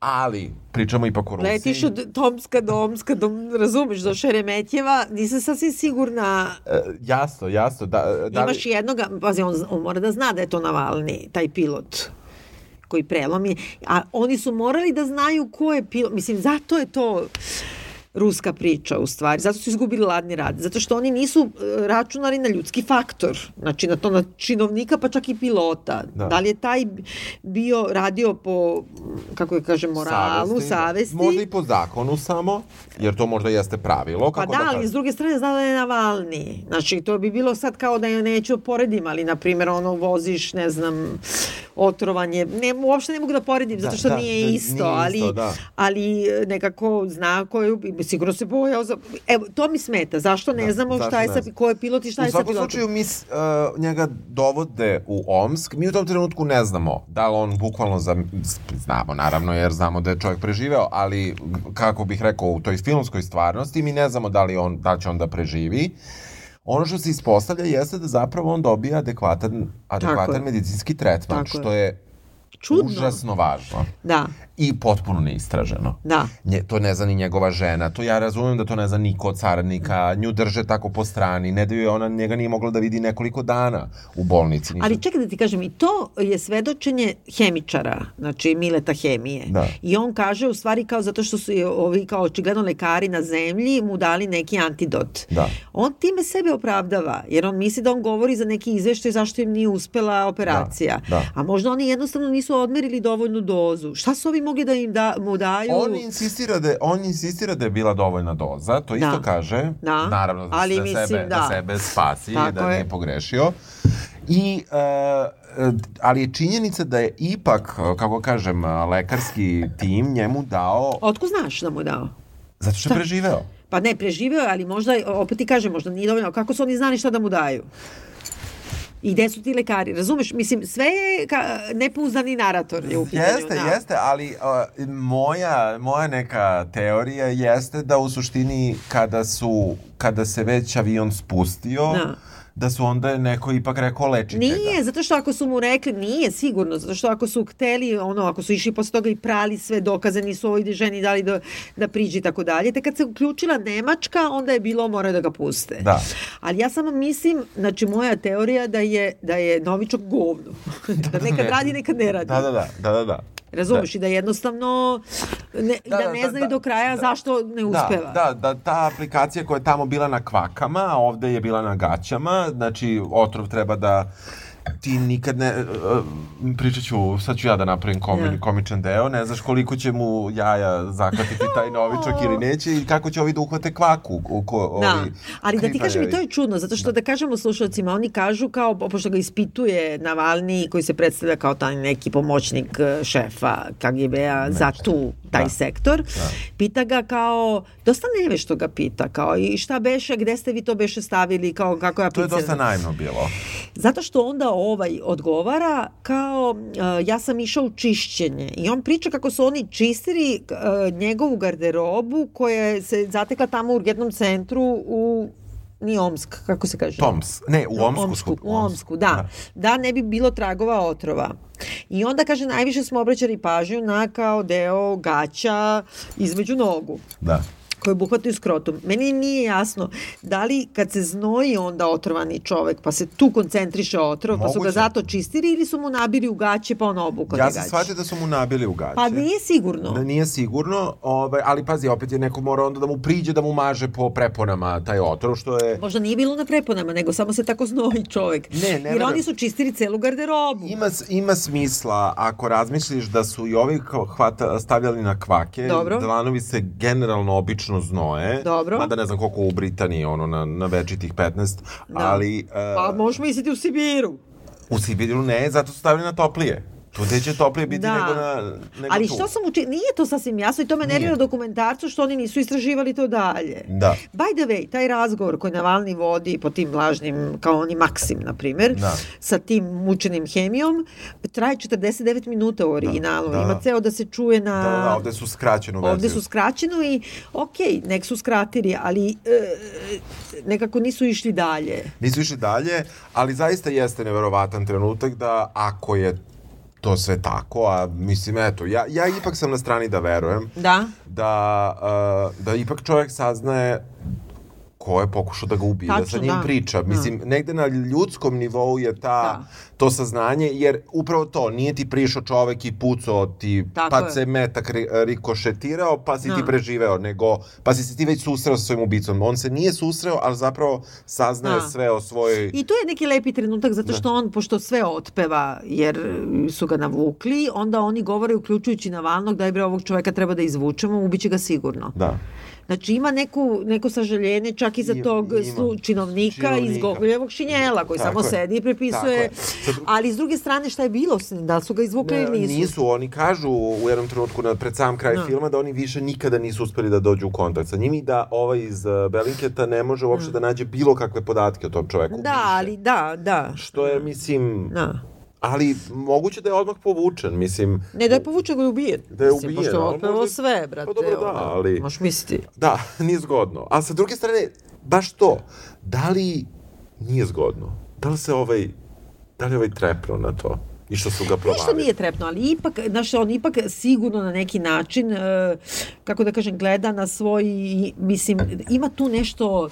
Ali, pričamo ipak o Rusiji. Letiš od Tomska do Omska, do, razumeš, do Šeremetjeva, nisam sasvim sigurna E, jasno, jasno. Da, da li- Imaš jednoga, pazi, on, on mora da zna da je to Navalni, taj pilot koji prelomi, a oni su morali da znaju ko je pilot, mislim, zato je to ruska priča u stvari, zato su izgubili ladni rad, zato što oni nisu e, računali na ljudski faktor, znači na to na činovnika pa čak i pilota. Da. Da, li je taj bio, radio po, kako je kažem, moralu, savesti, Možda i po zakonu samo, jer to možda jeste pravilo. Pa Kako da, da, ali kažem. s druge strane zna da je Navalni. Znači, to bi bilo sad kao da je neću poredim, ali, na primjer, ono, voziš, ne znam, otrovanje. Ne, uopšte ne mogu da poredim, zato što da, nije da, isto, nije ali, isto, da. ali e, nekako zna koju, sigurno se bojao za... Evo, to mi smeta. Zašto ne Da, znamo zašto šta je sa, ko je pilot i šta U je sa svakom pilotom? slučaju mi uh, njega dovode u Omsk. Mi u tom trenutku ne znamo da li on bukvalno za, znamo naravno jer znamo da je čovjek preživeo, ali kako bih rekao u toj filmskoj stvarnosti mi ne znamo da li on da će on da preživi. Ono što se ispostavlja jeste da zapravo on dobija adekvatan, adekvatan medicinski tretman, Tako što je Čudno. užasno važno Da, i potpuno neistraženo. da. Nje, to ne zna ni njegova žena, to ja razumem da to ne zna niko od saradnika, nju drže tako po strani, ne daju je ona, njega nije mogla da vidi nekoliko dana u bolnici. Ali čekaj da ti kažem, i to je svedočenje hemičara, znači Mileta Hemije. Da. I on kaže u stvari kao zato što su ovi kao očigledno lekari na zemlji mu dali neki antidot. Da. On time sebe opravdava, jer on misli da on govori za neki izveštaj zašto im nije uspela operacija. Da, da. A možda oni jednostavno nisu odmerili dovoljnu dozu. Šta su ovi mogli da im da, mu daju? On insistira da, on insistira da je bila dovoljna doza, to isto Da. kaže. Da. Naravno, da, Ali da, mislim, sebe, da. da. sebe spasi, Tako da je. nije pogrešio. I, uh, ali je činjenica da je ipak, kako kažem, lekarski tim njemu dao, Otko znaš da mu je dao? zato što je preživeo. Pa ne, preživeo je, ali možda, opet ti kažem, možda nije dovoljno. Kako su oni znali šta da mu daju? I gde su ti lekari? Razumeš? Mislim, sve je ka, nepouzdani narator je u pitanju. Jeste, da. jeste, ali uh, moja, moja neka teorija jeste da u suštini kada su, kada se već avion spustio, Da. Da su onda neko ipak rekao lečite ga. Nije, zato što ako su mu rekli, nije sigurno, zato što ako su hteli, ono, ako su išli posle toga i prali sve dokaze, nisu ovoj ženi dali da, da priđi i tako dalje, te kad se uključila Nemačka, onda je bilo mora da ga puste. Da. Ali ja samo mislim, znači moja teorija da je, da je Novičok govno. (laughs) da nekad ne. radi, nekad ne radi. Da, da, da, da, da, da. Razumeš i da jednostavno ne, da, Da, da, ne da, znaju da, do kraja da. zašto ne uspeva. Da, da, da, ta aplikacija koja je tamo bila na kvakama, a ovde je bila na gaćama, znači otrov treba da ti nikad ne, uh, pričat ću, sad ću ja da napravim komi, Ja. komičan deo, ne znaš koliko će mu jaja zakatiti taj novičak ili (laughs) neće i kako će ovi da uhvate kvaku. U, ko, Da, ovi ali da ti kažem i to je čudno, zato što da kažemo slušalcima, oni kažu kao, pošto ga ispituje Navalni koji se predstavlja kao taj neki pomoćnik eh, šefa KGB-a za tu, taj Da. sektor, pita ga kao, dosta nevešto ga pita, kao i šta beše, gde ste vi to beše stavili, kao kako je To je dosta naivno bilo. Zato što onda ovaj odgovara kao uh, ja sam išao u čišćenje i on priča kako su oni čistili uh, njegovu garderobu koja se zatekla tamo u jednom centru u ni Omsk, kako se kaže? Toms, ne, u Omsku. Omsku, u Omsku, da. Da ne bi bilo tragova otrova. I onda kaže najviše smo obraćali pažnju na kao deo gaća između nogu Da. Koje obuhvataju skrotum. Meni nije jasno da li kad se znoji onda otrovani čovek, pa se tu koncentriše otrov, pa su ga Moguće. zato čistili ili su mu nabili u gaće pa on obukao Ja sam shvatio da su mu nabili u gaće. Pa nije sigurno. Da nije sigurno, ovaj, ali pazi, opet je neko mora onda da mu priđe da mu maže po preponama taj otrov, što je... Možda nije bilo na preponama, nego samo se tako znoji čovek. Ne, ne Jer verujem. oni su čistili celu garderobu. Ima, ima smisla ako razmisliš da su i ovi hvata, stavljali na kvake, Dobro. dlanovi se generalno obično znoje, Dobro. mada ne znam koliko u Britaniji, ono, na, na večitih 15, Da. ali Pa uh, možeš misliti u Sibiru. u Sibiru ne, zato su stavili na toplije. Tu gde će toplije biti Da. nego na nego Ali tu. što sam učinila, nije to sasvim jasno i to me nervira dokumentarcu što oni nisu istraživali to dalje. Da. By the way, taj razgovor koji Navalni vodi po tim lažnim, kao oni Maksim, na primjer, Da. sa tim mučenim hemijom, traje 49 minuta u originalu. da. Ima ceo da se čuje na... Da, da, ovde su verziju. Ovde su skraćeno i, ok, nek su skratili, ali e, nekako nisu išli dalje. Nisu išli dalje, ali zaista jeste neverovatan trenutak da ako je to sve tako, a mislim, eto, ja, ja ipak sam na strani da verujem, Da? da, uh, da ipak čovjek saznaje ko je pokušao da ga ubije, da sa Tačno, njim da. priča. Mislim, negde na ljudskom nivou je ta, Da. to saznanje, jer upravo to, nije ti prišao čovek i pucao ti, Tako pa je. se metak ri- rikošetirao, pa si ti Da. preživeo, nego, pa si se ti već susreo sa svojim ubicom. On se nije susreo, ali zapravo saznaje Da. sve o svojoj... I to je neki lepi trenutak zato što on, pošto sve otpeva jer su ga navukli, onda oni govore uključujući Navalnog da je bre ovog čoveka treba da izvučemo, ubiće ga sigurno. Da. Znači ima neku, neko sažaljenje čak i za Ima, tog slu, činovnika, Činovnika. iz Gogoljevog šinjela koji Tako samo je. sedi i prepisuje. Dru- Ali s druge strane šta je bilo s njim? Da li su ga izvukli Ne, ili nisu? nisu, oni kažu u jednom trenutku na, pred sam kraj Da. filma da oni više nikada nisu uspeli da dođu u kontakt sa njim i da ovaj iz uh, Belinketa ne može uopšte da nađe bilo kakve podatke o tom čoveku. Da, ali da, da. Što je, mislim, Da. Ali moguće da je odmah povučen, mislim, Ne da je povučen, ga je ubijen. Da je Mislim, ubijen, Pošto je možda- sve, brate. Pa dobro, da, ono, ali- Možeš misliti. da, (laughs) nije zgodno. A sa druge strane, baš to, da li nije zgodno? Da li se ovaj, da li ovaj trepnuo na to? I što su ga provali. Ništa nije trepno, ali ipak, znaš, on ipak sigurno na neki način, e, kako da kažem, gleda na svoj, mislim, ima tu nešto,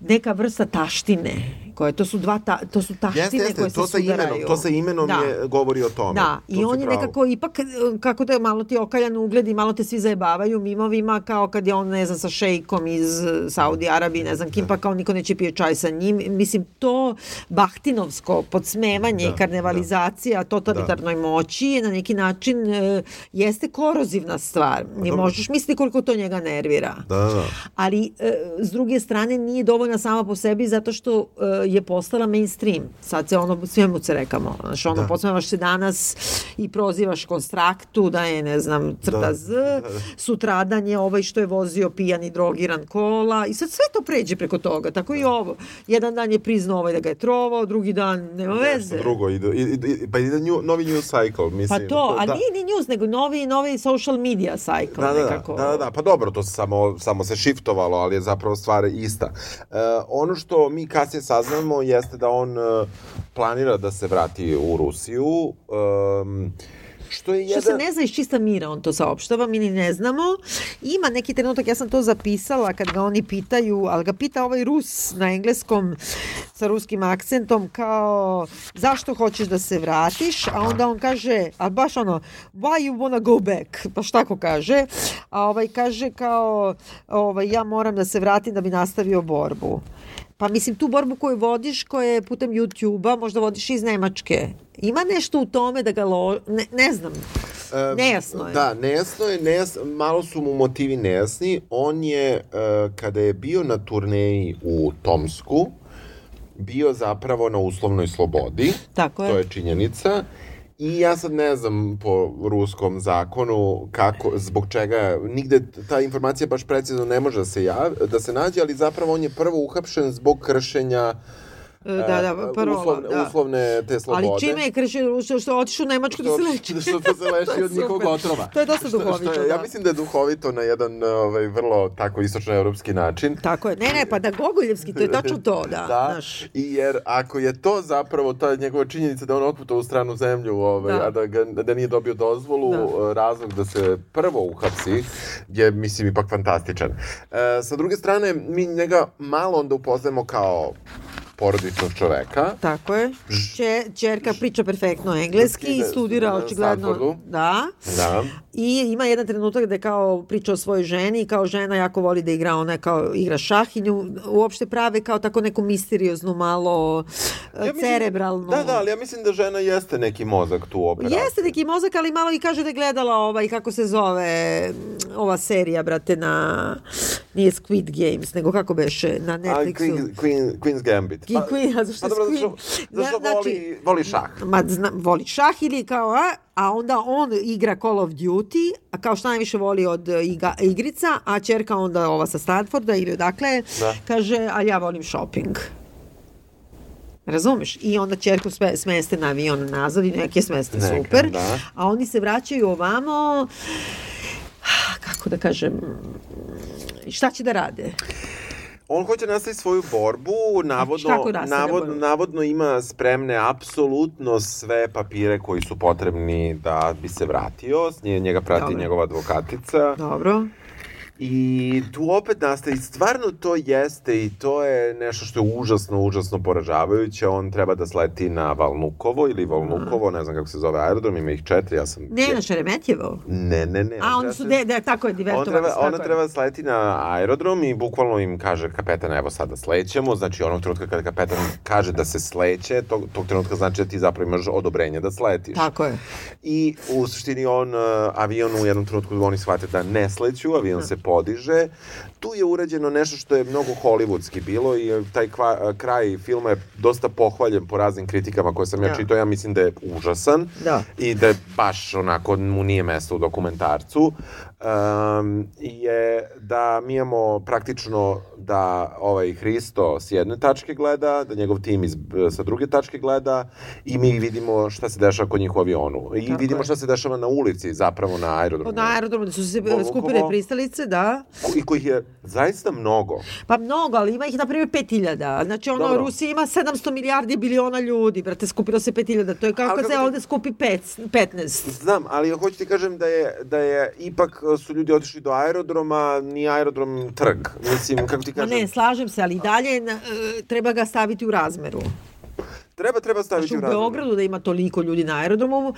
neka vrsta taštine koje to su dva ta, to su taštine Jeste, jeste, koje to se sa imenom, sudaraju. to sa imenom Da. je, govori o tome. Da, To i on je pravo. nekako ipak, e, kako da je malo ti okaljan ugled i malo te svi zajebavaju mimovima, kao kad je on, ne znam, sa šejkom iz Saudi Arabije, ne znam kim, pa kao niko neće pije čaj sa njim. Mislim, to bahtinovsko podsmevanje Da, i karnevalizacija totalitarnoj moći je na neki način e, jeste korozivna stvar. Ne dobro. možeš misliti koliko to njega nervira Da, da, da. ali e, s druge strane nije dovoljna sama po sebi zato što e, je postala mainstream. Sad se ono, svemu se rekamo. Znaš, ono, Da. podsmevaš se danas i prozivaš konstraktu da je, ne znam, crta Da, Z, da, da. sutradan je ovaj što je vozio pijan i drogiran kola i sad sve to pređe preko toga. Tako Da. i ovo. Jedan dan je priznao ovaj da ga je trovao, drugi dan nema veze. Nešto drugo, ide, ide, pa ide nju, novi news cycle, Pa mislim. to, a da. nije ni news, nego novi, novi social media cycle Da, da, da, nekako. da, da, da, pa dobro, to se samo, samo se shiftovalo, ali je zapravo stvar ista. E, ono što mi kasnije saznamo jeste da on e, planira da se vrati u Rusiju, um, što je Što jedan... se ne zna iz čista mira, on to saopštava, mi ni ne znamo. Ima neki trenutak, ja sam to zapisala kad ga oni pitaju, ali ga pita ovaj Rus na engleskom sa ruskim akcentom kao zašto hoćeš da se vratiš, a onda on kaže, a baš ono, why you wanna go back, baš tako kaže, a ovaj kaže kao, ovaj, ja moram da se vratim da bi nastavio borbu. Pa mislim, tu borbu koju vodiš, koja je putem YouTube-a, možda vodiš iz Nemačke. Ima nešto u tome da ga lo... Ne, ne znam. E, Nejasno je. Da, nejasno je, nejas, malo su mu motivi nejasni. On je, e, kada je bio na turneji u Tomsku, bio zapravo na uslovnoj slobodi. Tako je. To je činjenica. I ja sad ne znam po ruskom zakonu kako, zbog čega, nigde ta informacija baš precizno ne može da se, jav, da se nađe, ali zapravo on je prvo uhapšen zbog kršenja E, Da, da, e, prvo, uslovne, da. uslovne te slobode. Ali čime je kršio, što, što je otišao u Nemačku da se leči? Što, što se (laughs) je od njihovog otrova. To je dosta Što- duhovito, što je, Ja da. mislim da je duhovito na jedan ovaj, vrlo tako istočnoevropski način. Tako je. Ne, ne, pa da Gogoljevski, to je tačno to, da. (laughs) Da, Znaš. i jer ako je to zapravo ta njegova činjenica da on otputao u stranu zemlju, ovaj, Da. a da, ga, da nije dobio dozvolu, Da. eh, razlog da se prvo uhapsi je, mislim, ipak fantastičan. E, sa druge strane, mi njega malo onda upoznajemo kao porodičnog čoveka. Tako je. Če, čerka priča perfektno engleski i studira očigledno. Da. Da. I ima jedan trenutak gde kao priča o svojoj ženi i kao žena jako voli da igra, ona kao igra šah i nju uopšte prave kao tako neku misterioznu, malo ja mislim- cerebralnu. Da, da, ali ja mislim da žena jeste neki mozak tu u operaciji. Jeste neki mozak, ali malo i kaže da je gledala ovaj, kako se zove, ova serija, brate, na, nije Squid Games, nego kako beše, na A, Netflixu. Queen, Queen, Queen's Gambit. Ki- Queen, a zašto je Queen? zašto, zašto Ja, voli, znači- voli šah. Ma, zna, voli šah ili kao, a, a onda on igra Call of Duty, a kao šta najviše voli od e, iga, igrica, a čerka onda ova sa Stanforda ili odakle, Da. kaže, a ja volim shopping. Razumeš? I onda čerku sve, smeste na avion nazad i neke smeste Neka, super. da. A oni se vraćaju ovamo, kako da kažem, šta će da rade? On hoće nastaviti svoju borbu, navodno, navodno, borbu? navodno ima spremne apsolutno sve papire koji su potrebni da bi se vratio, njega prati Dobro. njegova advokatica. Dobro. I tu opet nastaje, stvarno to jeste i to je nešto što je užasno, užasno poražavajuće. On treba da sleti na Valnukovo ili Volnukovo, ne znam kako se zove aerodrom, ima ih četiri, ja sam... Ne, na Šeremetjevo. Ne, ne, ne. A, on oni treba su, de, de, tako je, On divertovali. treba, se, ona treba sleti na aerodrom i bukvalno im kaže kapetan evo sada slećemo, znači onog trenutka kada kapetan kaže da se sleće, tog, tog trenutka znači da ti zapravo imaš odobrenje da sletiš. Tako je. I u suštini on, uh, avion u jednom trenutku oni shvate da ne sleću, avion se podiže. Tu je urađeno nešto što je mnogo hollywoodski bilo i uh, taj kva, kraj filma je dosta pohvaljen po raznim kritikama koje sam ja Da. čitao. Ja mislim da je užasan Da. i da je baš onako mu nije mesto u dokumentarcu um, je da mi imamo praktično da ovaj Hristo s jedne tačke gleda, da njegov tim iz, sa druge tačke gleda i mi vidimo šta se dešava kod njih u avionu. I Tako vidimo je. šta se dešava na ulici, zapravo na aerodromu. Na aerodromu da su se skupile pristalice, da. I kojih je zaista mnogo. Pa mnogo, ali ima ih na primjer 5000. Znači ono, Dobro. Rusija ima 700 milijardi biliona ljudi, brate, skupilo se 5000. To je kao Ali kad se kako ti- ovde skupi pet, 15. Znam, ali hoću ti kažem da je, da je ipak su ljudi otišli do aerodroma, ni aerodrom trg. Mislim, kako ti kažem, ne, slažem se, ali dalje na- e, treba ga staviti u razmeru. treba, treba staviti Znači u u. Beogradu da ima toliko ljudi na aerodromu,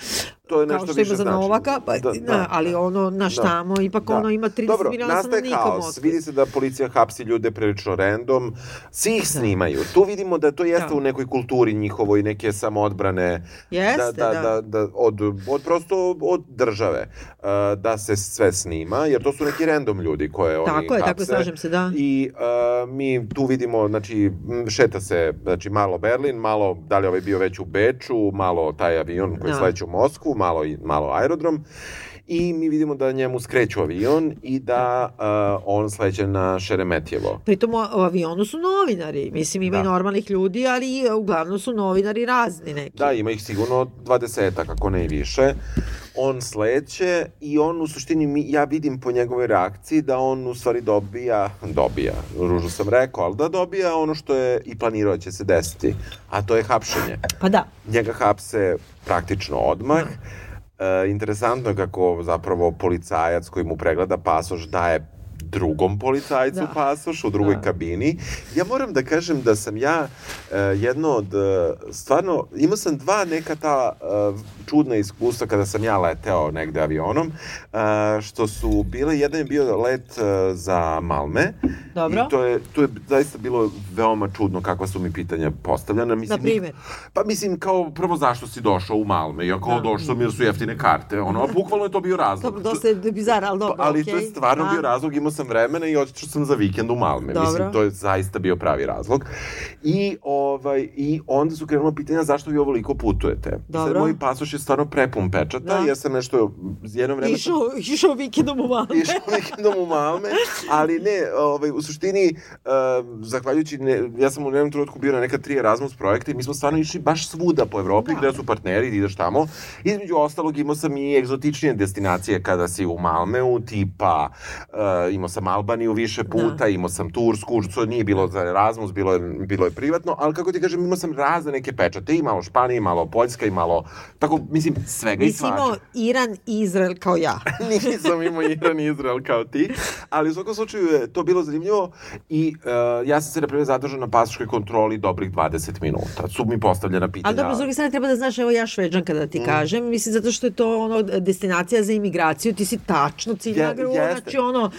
To je kao nešto što ima više za znači. Novaka, pa, Da, da, da. ali ono naš Da. tamo, ipak ono ima 30 Dobro, miliona nastaje stanovnika u haos. Moskvi. Vidi se da policija hapsi ljude prilično random. Svi ih snimaju. Tu vidimo da to jeste Da. u nekoj kulturi njihovoj, neke samoodbrane. Jeste, da, da, da. da, da, od, od prosto od države uh, da se sve snima, jer to su neki random ljudi koje oni Tako je, tako hapse. slažem se, da. I uh, mi tu vidimo, znači, šeta se, znači, malo Berlin, malo, da li je ovaj bio već u Beču, malo taj avion koji Da. sleće u Moskvu, malo, i- malo aerodrom. I mi vidimo da njemu skreću avion i da uh, on sleće na Šeremetjevo. Pritom u avionu su novinari. Mislim, ima i Da. normalnih ljudi, ali e, uglavnom su novinari razni neki. Da, ima ih sigurno 20 kako ne i više. On sleće i on u suštini, mi, ja vidim po njegovoj reakciji da on u stvari dobija, dobija, ružno sam rekao, ali da dobija ono što je i planirao da će se desiti, a to je hapšenje. Pa da. Njega hapse praktično odmah. E, interesantno je kako zapravo policajac koji mu pregleda pasoš daje drugom policajcu Da. pasoš u drugoj Da. kabini. Ja moram da kažem da sam ja e, jedno od, e, stvarno, imao sam dva neka ta e, čudna iskustva kada sam ja leteo negde avionom, e, što su bile, jedan je bio let e, za Malme, Dobro. i to je, to je zaista bilo veoma čudno kakva su mi pitanja postavljena. Mislim, Na primer? Pa mislim, kao prvo zašto si došao u Malme, iako Da. došao sam jer su jeftine karte, ono, a bukvalno je to bio razlog. Dobro, dosta je bizar, ali dobro, Pa, ali okej. to je stvarno Da. bio razlog, imao sam vremena i otišao sam za vikend u Malme. Dobro. Mislim, to je zaista bio pravi razlog. I, ovaj, I onda su krenula pitanja zašto vi ovoliko putujete. I Sad Dobro. moj pasoš je stvarno prepun pečata, Da. ja sam nešto, jedno vreme Išao, išao vikendom u Malme. išao vikendom u Malme, ali ne, ovaj, u suštini, uh, zahvaljujući, ne, ja sam u jednom trenutku bio na neka tri Erasmus projekta i mi smo stvarno išli baš svuda po Evropi, Da. gde su partneri, ti ideš tamo. Između ostalog imao sam i egzotičnije destinacije kada si u Malmeu, tipa uh, imao sam Albaniju više puta, Da. imao sam Tursku, što nije bilo za Erasmus, bilo je, bilo je privatno, ali kako ti kažem, imao sam razne neke pečate, i malo Španije, i malo Poljska, i malo, tako, mislim, svega i Nisi svačega. imao Iran i Izrael kao ja. (laughs) Nisam imao Iran i Izrael kao ti, ali u svakom slučaju je to bilo zanimljivo i uh, ja sam se na primjer zadržao na pasoškoj kontroli dobrih 20 minuta. Su mi postavljena pitanja. Ali dobro, s druge strane treba da znaš, evo ja šveđanka da ti Mm. kažem, mislim zato što je to ono destinacija za imigraciju, ti si tačno ciljna grupa, jeste. znači ono,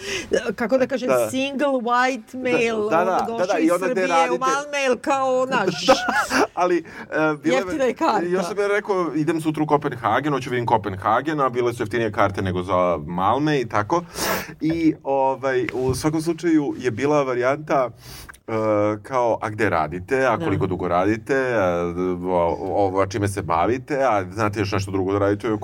kako da kažem, Da. single white male, da, da, ono, da, da, došao i iz onda gde Srbije u radite- Malme, kao (laughs) naš. ali uh, bile, Jeftina je. Još sam ja rekao, idem sutra u Kopenhagen, hoću vidim Kopenhagen, a bile su jeftinije karte nego za Malme i tako. I ovaj, u svakom slučaju je bila varijanta kao, a gde radite, a Da. koliko dugo radite, a, o, a čime se bavite, a znate još nešto drugo da radite, (laughs)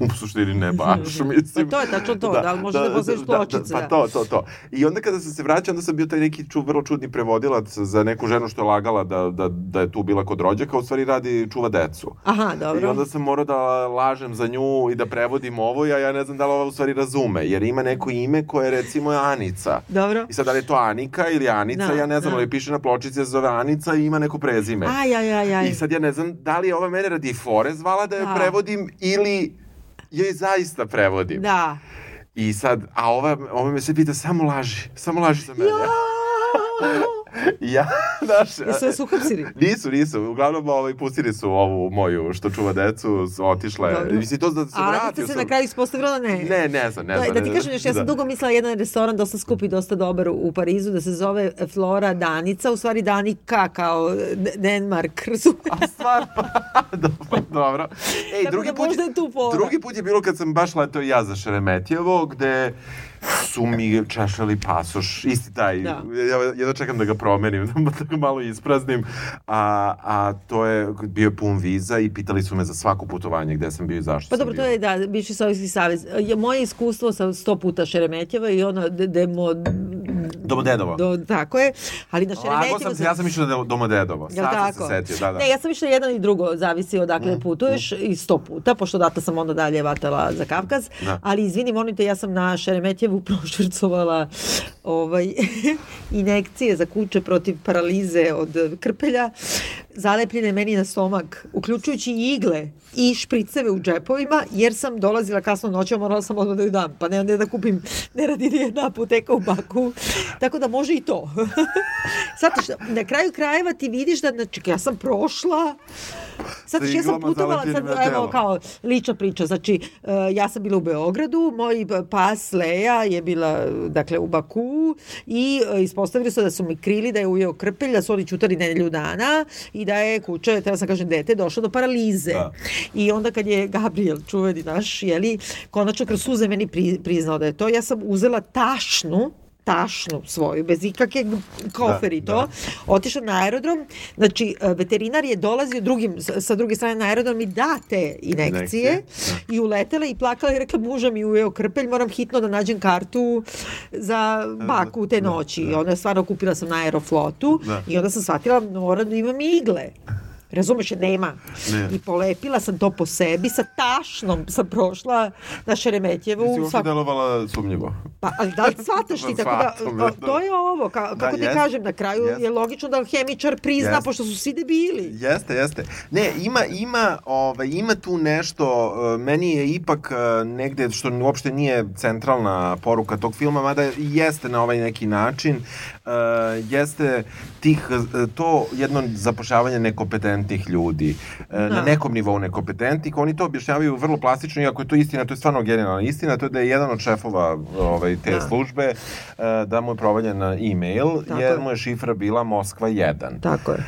u suštini ne baš, (laughs) mislim. Pa to je tačno to, da li možeš da postaviš pločice, Pa da. to, to, to. I onda kada sam se vraćao, onda sam bio taj neki ču, vrlo čudni prevodilac za neku ženu što je lagala da, da, da je tu bila kod rođaka, u stvari radi, čuva decu. Aha, I dobro. onda sam morao da lažem za nju i da prevodim ovo, a ja ne znam da li ova u stvari razume, jer ima neko ime koje recimo je Anica. Dobro. I sad da li je to Anika ili Anica, Da, ja ne znam, da. ali piše na pločici da zove Anica i ima neko prezime. Aj, aj, aj, aj. I sad ja ne znam da li je ova mene radi fore zvala da je Da. prevodim ili joj zaista prevodim. Da. I sad, a ova, ova me se pita, samo laži, samo laži za mene. I (laughs) (laughs) ja, znaš... Jesu vas uhapsili? Nisu, nisu. Uglavnom, ovaj, pustili su ovu moju što čuva decu, otišle. Dobro. Mislim, to da se A vratio Anica se sam. na kraju ispostavila ne. Ne, ne znam, ne Da, znam. da ne ti kažem još, ja sam Da. dugo mislila jedan restoran dosta skup i dosta dobar u, Parizu da se zove Flora Danica, u stvari Danika kao Denmark? A stvarno? (laughs) dobro, dobro. Ej, Tako drugi da put, možda je tu drugi put je bilo kad sam baš letao ja za Šeremetjevo, gde su mi češljali pasoš, isti taj, Da. ja jedno čekam da ga promenim, (laughs) da ga malo ispraznim, a, a to je bio pun viza i pitali su me za svako putovanje gde sam bio i zašto Pa sam dobro, bio. to je da, bivši Sovjetski savez. Je moje iskustvo sa sto puta Šeremetjeva i ono, de, demo, Domodedova. Do, tako je, ali na Lago Šeremetjevu... sam se, ja sam išao da Domodedova. Jel Sad sam tako? se setio, da, da. Ne, ja sam išla jedan i drugo, zavisi odakle mm. putuješ i sto puta, pošto odatle sam onda dalje vatala za Kavkaz. Da. Ali izvini, molim te, ja sam na Šeremetjevu (laughs) prošvrcovala ovaj, (laughs) inekcije za kuće protiv paralize od krpelja, zalepljene meni na stomak, uključujući igle i špriceve u džepovima, jer sam dolazila kasno noću, morala sam odmah da ju dam, pa ne, ne da kupim, ne radi ni jedna apoteka u Baku, tako da može i to. (laughs) Zato što na kraju krajeva ti vidiš da, znači, ja sam prošla, Sad Sa ja sam putovala, sad, evo, kao lična priča, znači, uh, ja sam bila u Beogradu, moj pas Leja je bila, dakle, u Baku i uh, ispostavili su da su mi krili da je ujeo krpelj, da su oni čutali nedelju dana i da je kuće, treba sam kažem, dete došlo do paralize. Da. I onda kad je Gabriel, čuveni naš, jeli, konačno kroz suze meni pri, priznao da je to, ja sam uzela tašnu, tašnu svoju, bez ikakve kofer i Da, to, da. otišla na aerodrom, znači e, veterinar je dolazio drugim, sa druge strane na aerodrom i da te inekcije Inekcije, i uletela i plakala i rekla muža mi ujeo krpelj, moram hitno da nađem kartu za baku te noći. I onda stvarno kupila sam na aeroflotu Da. i onda sam shvatila moram da imam igle. Razumeš, nema. Ne. I polepila sam to po sebi, sa tašnom sam prošla na Šeremetjevu. Nisi uopšte svak- delovala sumnjivo. Pa, ali da li shvataš ti? Tako da, da, da. to je ovo, ka, kako ti jest, kažem, na kraju jest. je logično da hemičar prizna, Jest. pošto su svi debili. Jeste, jeste. Ne, ima, ima, ovaj, ima tu nešto, uh, meni je ipak uh, negde, što uopšte nije centralna poruka tog filma, mada jeste na ovaj neki način, uh, jeste tih, to jedno zapošljavanje nekompetentnih ljudi. Na Da. nekom nivou nekompetentnih, oni to objašnjavaju vrlo plastično, iako je to istina, to je stvarno genijalna istina, to je da je jedan od šefova ovaj, te Da. službe, uh, da mu je provaljen e-mail, Tako jer je. mu je šifra bila Moskva 1 Tako je.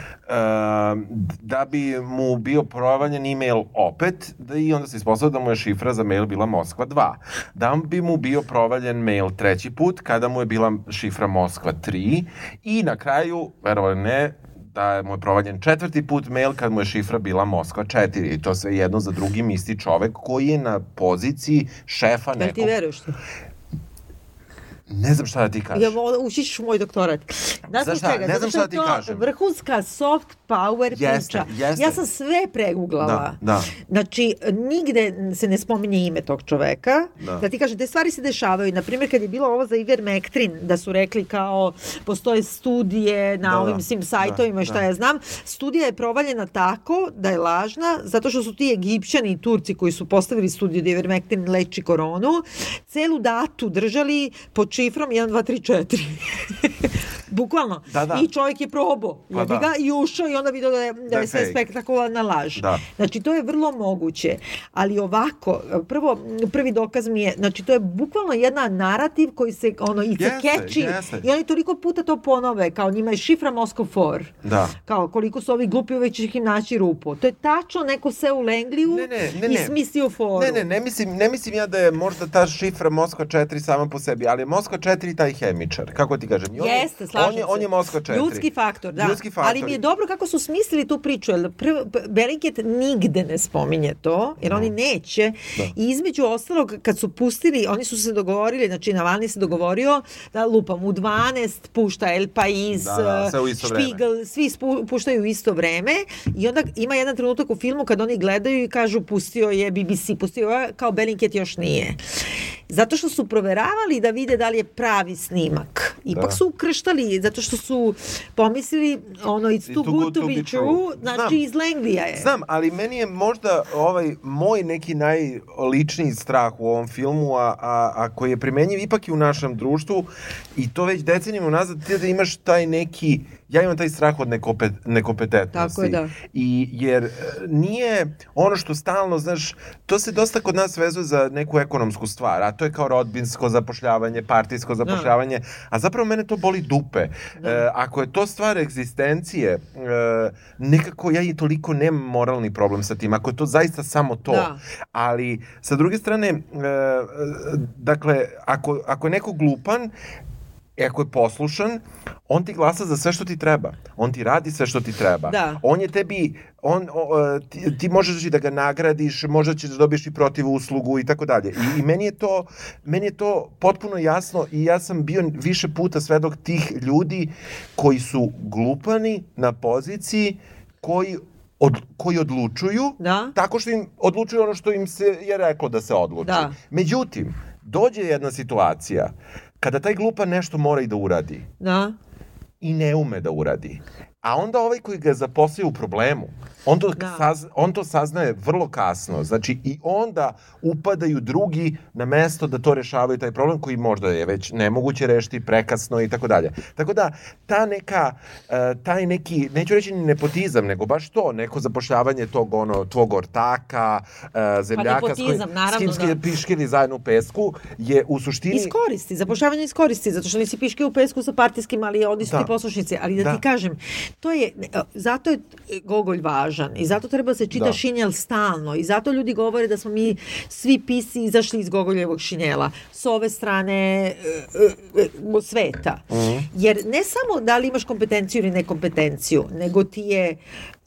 da bi mu bio provaljen e-mail opet da i onda se ispostavilo da mu je šifra za mail bila Moskva 2. Da bi mu bio provaljen mail treći put kada mu je bila šifra Moskva 3 i na kraju, verovali ne, da mu je provaljen četvrti put mail kad mu je šifra bila Moskva 4 i to sve jedno za drugim isti čovek koji je na poziciji šefa Jel ti nekog... veruješ to? Ne znam šta da ti kažeš. Ja vo- ući ćeš u moj doktorat. Znaš Znaš zbog šta, čega? ne znam šta da ti kažem. Vrhunska soft power Jeste, priča. jeste. Ja sam sve preguglala. Da, da. Znači, nigde se ne spominje ime tog čoveka. Da. Da, ti kažem, te stvari se dešavaju. Naprimjer, kad je bilo ovo za Ivermectin, da su rekli kao postoje studije na Da, da. ovim svim sajtovima i šta da. ja znam, studija je provaljena tako da je lažna, zato što su ti Egipćani i Turci koji su postavili studiju da Ivermectin leči koronu, celu datu držali pod šifrom 1, 2, 3, 4. Bukvalno. Da, da. I čovjek je probao. Pa da. ga, I ušao i onda vidio da je, da Da je sve fake. spektakularna laž. Da. Znači, to je vrlo moguće. Ali ovako, prvo, prvi dokaz mi je, znači, to je bukvalno jedna narativ koji se, ono, i Jeste, keči. I oni toliko puta to ponove, kao njima je šifra Moskov 4. Da. Kao, koliko su ovi glupi, uvek će im naći rupu. To je tačno neko se u Lengliju Ne, ne, ne, i smislio foru. Ne, ne, ne mislim, ne mislim ja da je možda ta šifra Moskva 4 sama po sebi, ali je Moskva 4 taj hemičar, kako ti kažem. I on je- Jeste, slažem on je, se. On je Moskva 4. Ljudski faktor, da. Ljudski faktor. Ali mi je dobro kako su smislili tu priču, jer Bellingcat nigde ne spominje to, jer oni neće. Da. I između ostalog, kad su pustili, oni su se dogovorili, znači Navalni se dogovorio da lupam u 12 pušta El Pais, Da, da. Spiegel, svi spu, puštaju u isto vreme i onda ima jedan trenutak u filmu kad oni gledaju i kažu pustio je BBC, pustio je, kao Bellingcat još nije. Zato što su proveravali da vide da li je pravi snimak. Ipak Da. su ukrštali, zato što su pomislili, ono, it's too, good to be true, znači Znam. iz Lenglija je. Znam, ali meni je možda ovaj moj neki najličniji strah u ovom filmu, a, a, a koji je primenjiv ipak i u našem društvu i to već decenijama unazad ti da imaš taj neki ja imam taj strah od nekopet, nekompetentnosti. Tako je, da. I, jer e, nije ono što stalno, znaš, to se dosta kod nas vezuje za neku ekonomsku stvar, a to je kao rodbinsko zapošljavanje, partijsko zapošljavanje, a zapravo mene to boli dupe. E, ako je to stvar egzistencije, e, nekako ja i toliko nemam moralni problem sa tim, ako je to zaista samo to. Da. Ali, sa druge strane, e, e, dakle, ako, ako je neko glupan, E, ako je poslušan, on ti glasa za sve što ti treba. On ti radi sve što ti treba. Da. On je tebi, on, o, ti, ti možeš i da ga nagradiš, možda ćeš da dobiješ i protiv uslugu i tako dalje. I, I meni je to, meni je to potpuno jasno i ja sam bio više puta svedok tih ljudi koji su glupani na poziciji koji od, koji odlučuju Da. tako što im odlučuju ono što im se je reklo da se odluči. Da. Međutim, dođe jedna situacija kada taj glupa nešto mora i da uradi Da. i ne ume da uradi. A onda ovaj koji ga zaposlio u problemu, on to, Da. saz, on to saznaje vrlo kasno. Znači, i onda upadaju drugi na mesto da to rešavaju taj problem koji možda je već nemoguće rešiti, prekasno i tako dalje. Tako da, ta neka, e, taj neki, neću reći ni nepotizam, nego baš to, neko zapošljavanje tog, ono, tvog ortaka, e, zemljaka s, nepotizam, kojim, s kim da. piškili zajedno u pesku, je u suštini... Iskoristi, zapošljavanje iskoristi, zato što nisi piške u pesku sa partijskim, ali oni su Da. ti poslušnici. Ali da, Da. ti kažem, to je, zato je Gogolj važan i zato treba se čita Da. šinjel stalno i zato ljudi govore da smo mi svi pisi izašli iz Gogoljevog šinjela s ove strane e, e, sveta. Mhm. Jer ne samo da li imaš kompetenciju ili nekompetenciju, nego ti je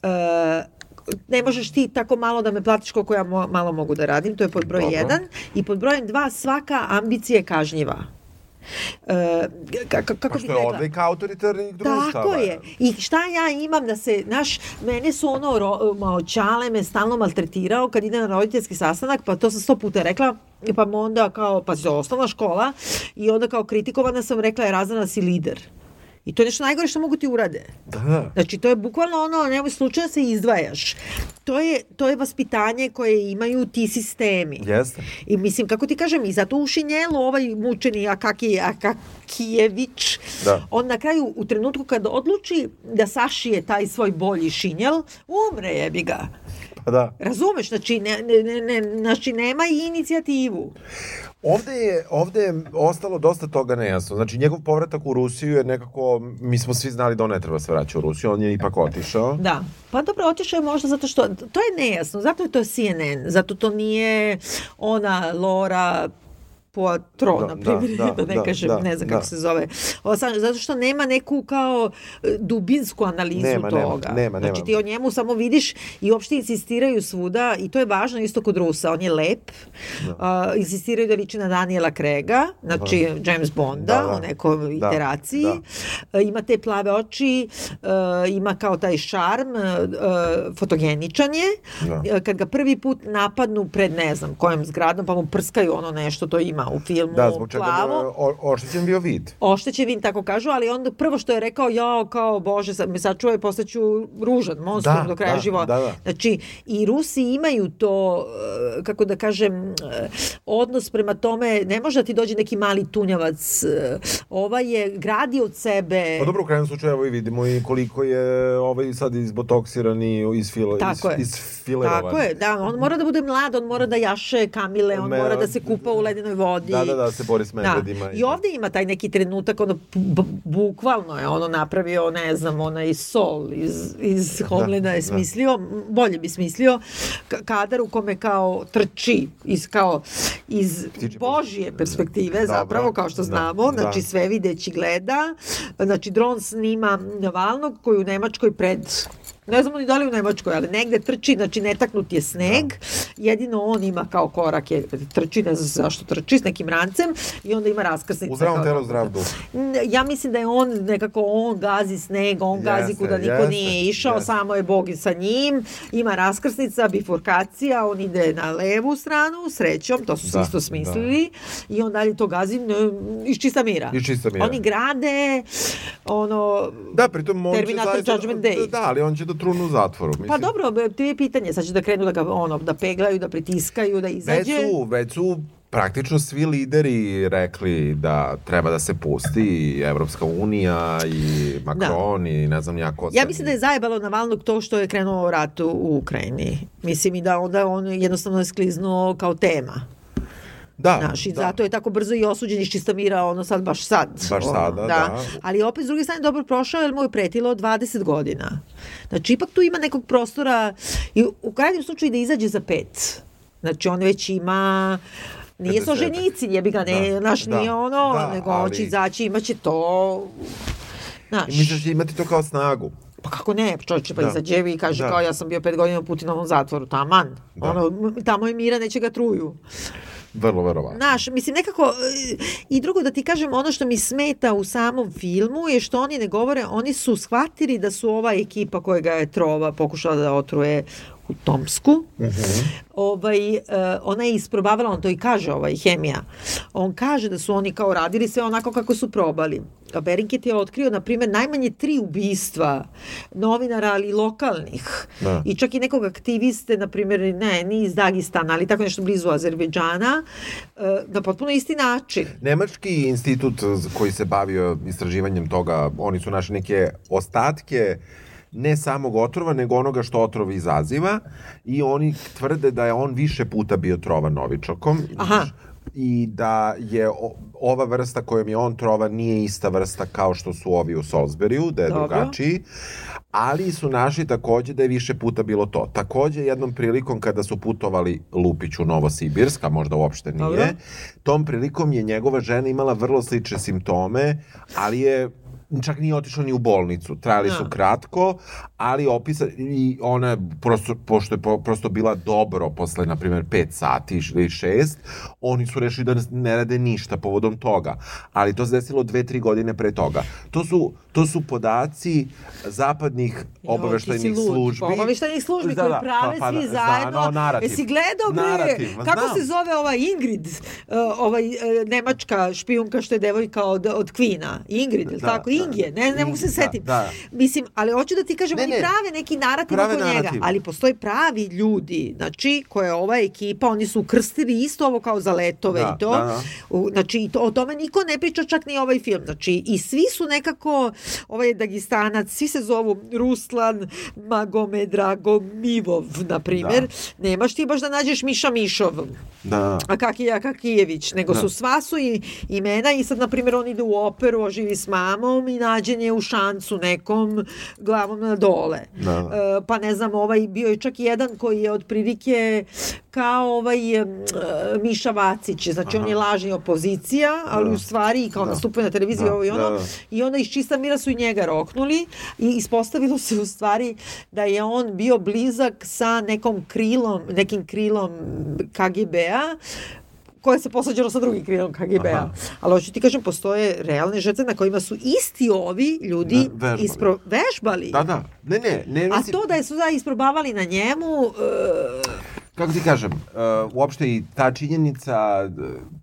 e, ne možeš ti tako malo da me platiš koliko ja mo, malo mogu da radim, to je pod broj Dobro. jedan. I pod brojem dva, svaka ambicija je kažnjiva. E, ka, ka, kako Pa bih rekla? odlika autoritarnih društava. Tako je. I šta ja imam da se, naš, mene su ono, ro, maoćale me stalno maltretirao kad idem na roditeljski sastanak, pa to sam sto puta rekla, pa onda kao, pa se osnovna škola, i onda kao kritikovana sam rekla je razana si lider. I to je nešto najgore što mogu ti urade. Da. Znači, to je bukvalno ono, nemoj slučajno se izdvajaš. To je, to je vaspitanje koje imaju ti sistemi. Jeste. I mislim, kako ti kažem, i zato u šinjelu ovaj mučeni Akaki, Akakijević, Da. on na kraju, u trenutku kad odluči da sašije taj svoj bolji šinjel, umre jebi ga. Pa da. Razumeš? Znači, ne, ne, ne, ne, znači nema i inicijativu. Ovde je, ovde je ostalo dosta toga nejasno. Znači, njegov povratak u Rusiju je nekako, mi smo svi znali da on ne treba se vraća u Rusiju, on je ipak otišao. Da. Pa dobro, otišao je možda zato što, to je nejasno, zato je to CNN, zato to nije ona Lora Poitron, Da, na primjer, da, da, (laughs) da, ne da, kažem, da, ne znam kako da. se zove. Ovo sam, zato što nema neku kao e, dubinsku analizu Nema, nema, toga. nema, Znači nema. ti o njemu samo vidiš i uopšte insistiraju svuda i to je važno isto kod Rusa. On je lep, a, insistiraju da liči na Daniela Krega, znači James Bonda Da, da. u nekoj Da, iteraciji. da. E, ima te plave oči, e, ima kao taj šarm, e, fotogeničan je. Da. E, Kad ga prvi put napadnu pred ne znam kojom zgradom, pa mu prskaju ono nešto, to ima u filmu Da, zbog čega plavo. o- oštećen bio vid. Oštećen vin, tako kažu, ali onda prvo što je rekao, jao, kao, bože, sad me sačuvaj, postaću ružan, monstrum Da, do kraja da, života. da, da. Znači, i Rusi imaju to, e, kako da kažem, e, odnos prema tome, ne može da ti dođe neki mali tunjavac, e, ovaj je gradio od sebe. Pa dobro, u krajnjem slučaju, evo i vidimo i koliko je ovaj sad izbotoksiran i isfilo, Tako is, isfilerovan. Tako je, da, on mora da bude mlad, on mora da jaše kamile, on Me- mora da se kupa u ledenoj vodi. Da, da, da, se bori s medvedima. Da. I ovde ima taj neki trenutak, ono, bukvalno je ono napravio, ne znam, onaj sol iz, iz Homlina je da. smislio, bolje bi smislio, ka- kadar u kome kao trči iz, kao, iz Ptičje Božije perspektive, Dobro. zapravo, kao što Da, znamo, da. znači sve videći gleda, znači dron snima Navalnog koji u Nemačkoj pred ne znamo ni da li u Nemačkoj, ali negde trči, znači netaknut je sneg, jedino on ima kao korak je, trči, ne znam zašto trči, s nekim rancem i onda ima raskrsnice. U zdravom kao- telu, zdrav duh. Ja mislim da je on nekako, on gazi sneg, on gazi Jeste, kuda niko jeste, nije išao, jeste. samo je Bog sa njim, ima raskrsnica, bifurkacija, on ide na levu stranu, srećom, to su Da, isto smislili, i on dalje to gazi n- iz čista mira. Iz čista mira. Oni grade, ono, Da, pritom on Terminator će zaista... Judgment Day. Da, ali on će da trunu u zatvoru. Mislim. Pa dobro, ti je pitanje, sad će da krenu da ga ono, da peglaju, da pritiskaju, da Već izađe. su, već su praktično svi lideri rekli da treba da se pusti i Evropska unija i Macron i ne znam ja ko Ja mislim da je zajebalo Navalnog to što je krenuo rat u Ukrajini. Mislim i da onda on jednostavno je skliznuo kao tema. Da, Znaš, i da. zato je tako brzo i osuđen iz čista mira, ono sad baš sad. Baš ono, sada, da. Ali opet s druge strane dobro prošao jer mu je pretilo 20 godina. Znači ipak tu ima nekog prostora i u krajnjem slučaju da izađe za pet. Znači on već ima Nije 50-ak. Solženicin, jebi ga, ne, Da, naš da, nije ono, da, nego on će ali- izaći, imaće to, znaš. I misliš da imati to kao snagu? Pa kako ne, čovječe, pa Da. izađe i kaže Da. kao ja sam bio pet godina u Putinovom zatvoru, taman. Da. Ono, tamo je mira, neće ga truju. Vrlo verovatno. Znaš, mislim nekako, e, i drugo da ti kažem, ono što mi smeta u samom filmu je što oni ne govore, oni su shvatili da su ova ekipa koja ga je trova pokušala da otruje u Tomsku. ovaj, e, ona je isprobavala, on to i kaže, ovaj, hemija. On kaže da su oni kao radili sve onako kako su probali. A Berinkit je otkrio, na primjer, najmanje tri ubistva novinara, ali lokalnih. Da. I čak i nekog aktiviste, na primjer, ne, ni iz Dagistana, ali tako nešto blizu Azerbejdžana, e, na potpuno isti način. Nemački institut koji se bavio istraživanjem toga, oni su našli neke ostatke ne samog otrova, nego onoga što otrov izaziva i oni tvrde da je on više puta bio trovan novičokom. Aha. I da je ova vrsta kojom je on trovan nije ista vrsta kao što su ovi u Salisburyu, da je Dobro. drugačiji, ali su našli takođe da je više puta bilo to. Takođe jednom prilikom kada su putovali Lupić u Novosibirsk, a možda uopšte nije, Dobro. tom prilikom je njegova žena imala vrlo slične simptome, ali je čak nije otišla ni u bolnicu. Trajali su Da. kratko, ali opisa i ona je prosto, pošto je po- prosto bila dobro posle, na primjer, 5 sati ili 6, oni su rešili da ne rade ništa povodom toga. Ali to se desilo dve, tri godine pre toga. To su, to su podaci zapadnih obaveštajnih lud. službi. Pa Obaveštajnih službi Da, da, prave pa, pa, svi da, zajedno. Znano, narativ. Jesi gledao bre? Narativ, kako znam. se zove ova Ingrid, uh, ovaj uh, nemačka špijunka što je devojka od, od Kvina? Ingrid, Da, tako? da. Ingje, ne, ne mogu se Ingrid, da, setiti. da. Mislim, ali hoću da ti kažem, Ne, oni ne. prave neki narativ Prave oko njega, narativ. ali postoje pravi ljudi, znači, koje je ova ekipa, oni su ukrstili isto ovo kao za letove Da, i to. da, da. U, znači, to, o tome niko ne priča, čak ni ovaj film. Znači, i svi su nekako, ovaj Dagistanac, svi se zovu Ruslan Magomedragomivov, na primjer. Nemaš ti baš da nađeš Miša Mišov, Da. a Kakija Kakijević, nego Da. su sva su i imena i sad, na primjer, on ide u operu, oživi s mamom i nađen je u šancu nekom glavom na dole. Da. E, pa ne znam, ovaj, bio je čak jedan koji je otprilike kao ovaj e, Miša Vacić, znači on je lažni opozicija, ali Da. u stvari kao Da. nastupuje na televiziji Da, ovo i ono, da, da. i onda iz čista mira su i njega roknuli i ispostavilo se u stvari da je on bio blizak sa nekom krilom, nekim krilom KGB-a koje se posađalo sa drugim krilom KGB-a. Ali hoću ti kažem, postoje realne žrtve na kojima su isti ovi ljudi Da, vežbali. ispro, vežbali. Da, da. Ne, ne, ne, A mislim, to da je su da isprobavali na njemu, e, kako ti kažem, uh, uopšte i ta činjenica,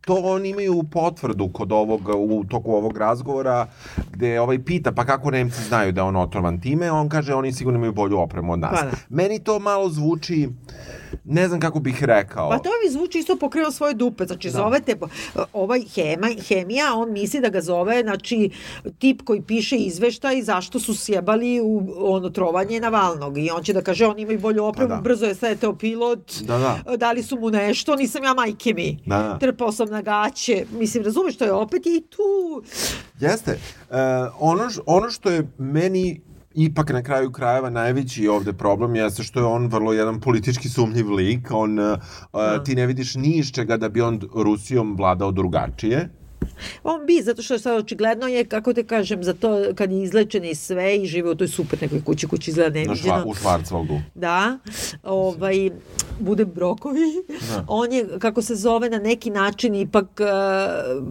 to oni imaju potvrdu kod ovog, u toku ovog razgovora, gde ovaj pita, pa kako Nemci znaju da je on otrovan time, on kaže, oni sigurno imaju bolju opremu od nas. Pa da. Meni to malo zvuči, ne znam kako bih rekao. Pa to mi zvuči isto pokrilo svoje dupe. Znači, Da. zovete, ovaj hema, hemija, on misli da ga zove, znači, tip koji piše izveštaj zašto su sjebali u ono trovanje Navalnog. I on će da kaže, oni imaju bolju opremu, Pa da. brzo je sleteo pilot, Da, da. dali su mu nešto, nisam ja majke mi. Da, da. Trpao sam na gaće. Mislim, razumeš, to je opet i tu... Jeste. Uh, ono, š- ono što je meni ipak na kraju krajeva najveći ovde problem jeste što je on vrlo jedan politički sumnjiv lik. On, uh, ti ne vidiš ni iz čega da bi on Rusijom vladao drugačije. On bi, zato što je sad očigledno je, kako te kažem, za to kad je izlečen i sve i žive u toj super nekoj kući, kući izgleda Na neviđeno. šva, u Švarcvaldu. da, ovaj, bude brokovi, Da. on je, kako se zove, na neki način ipak uh,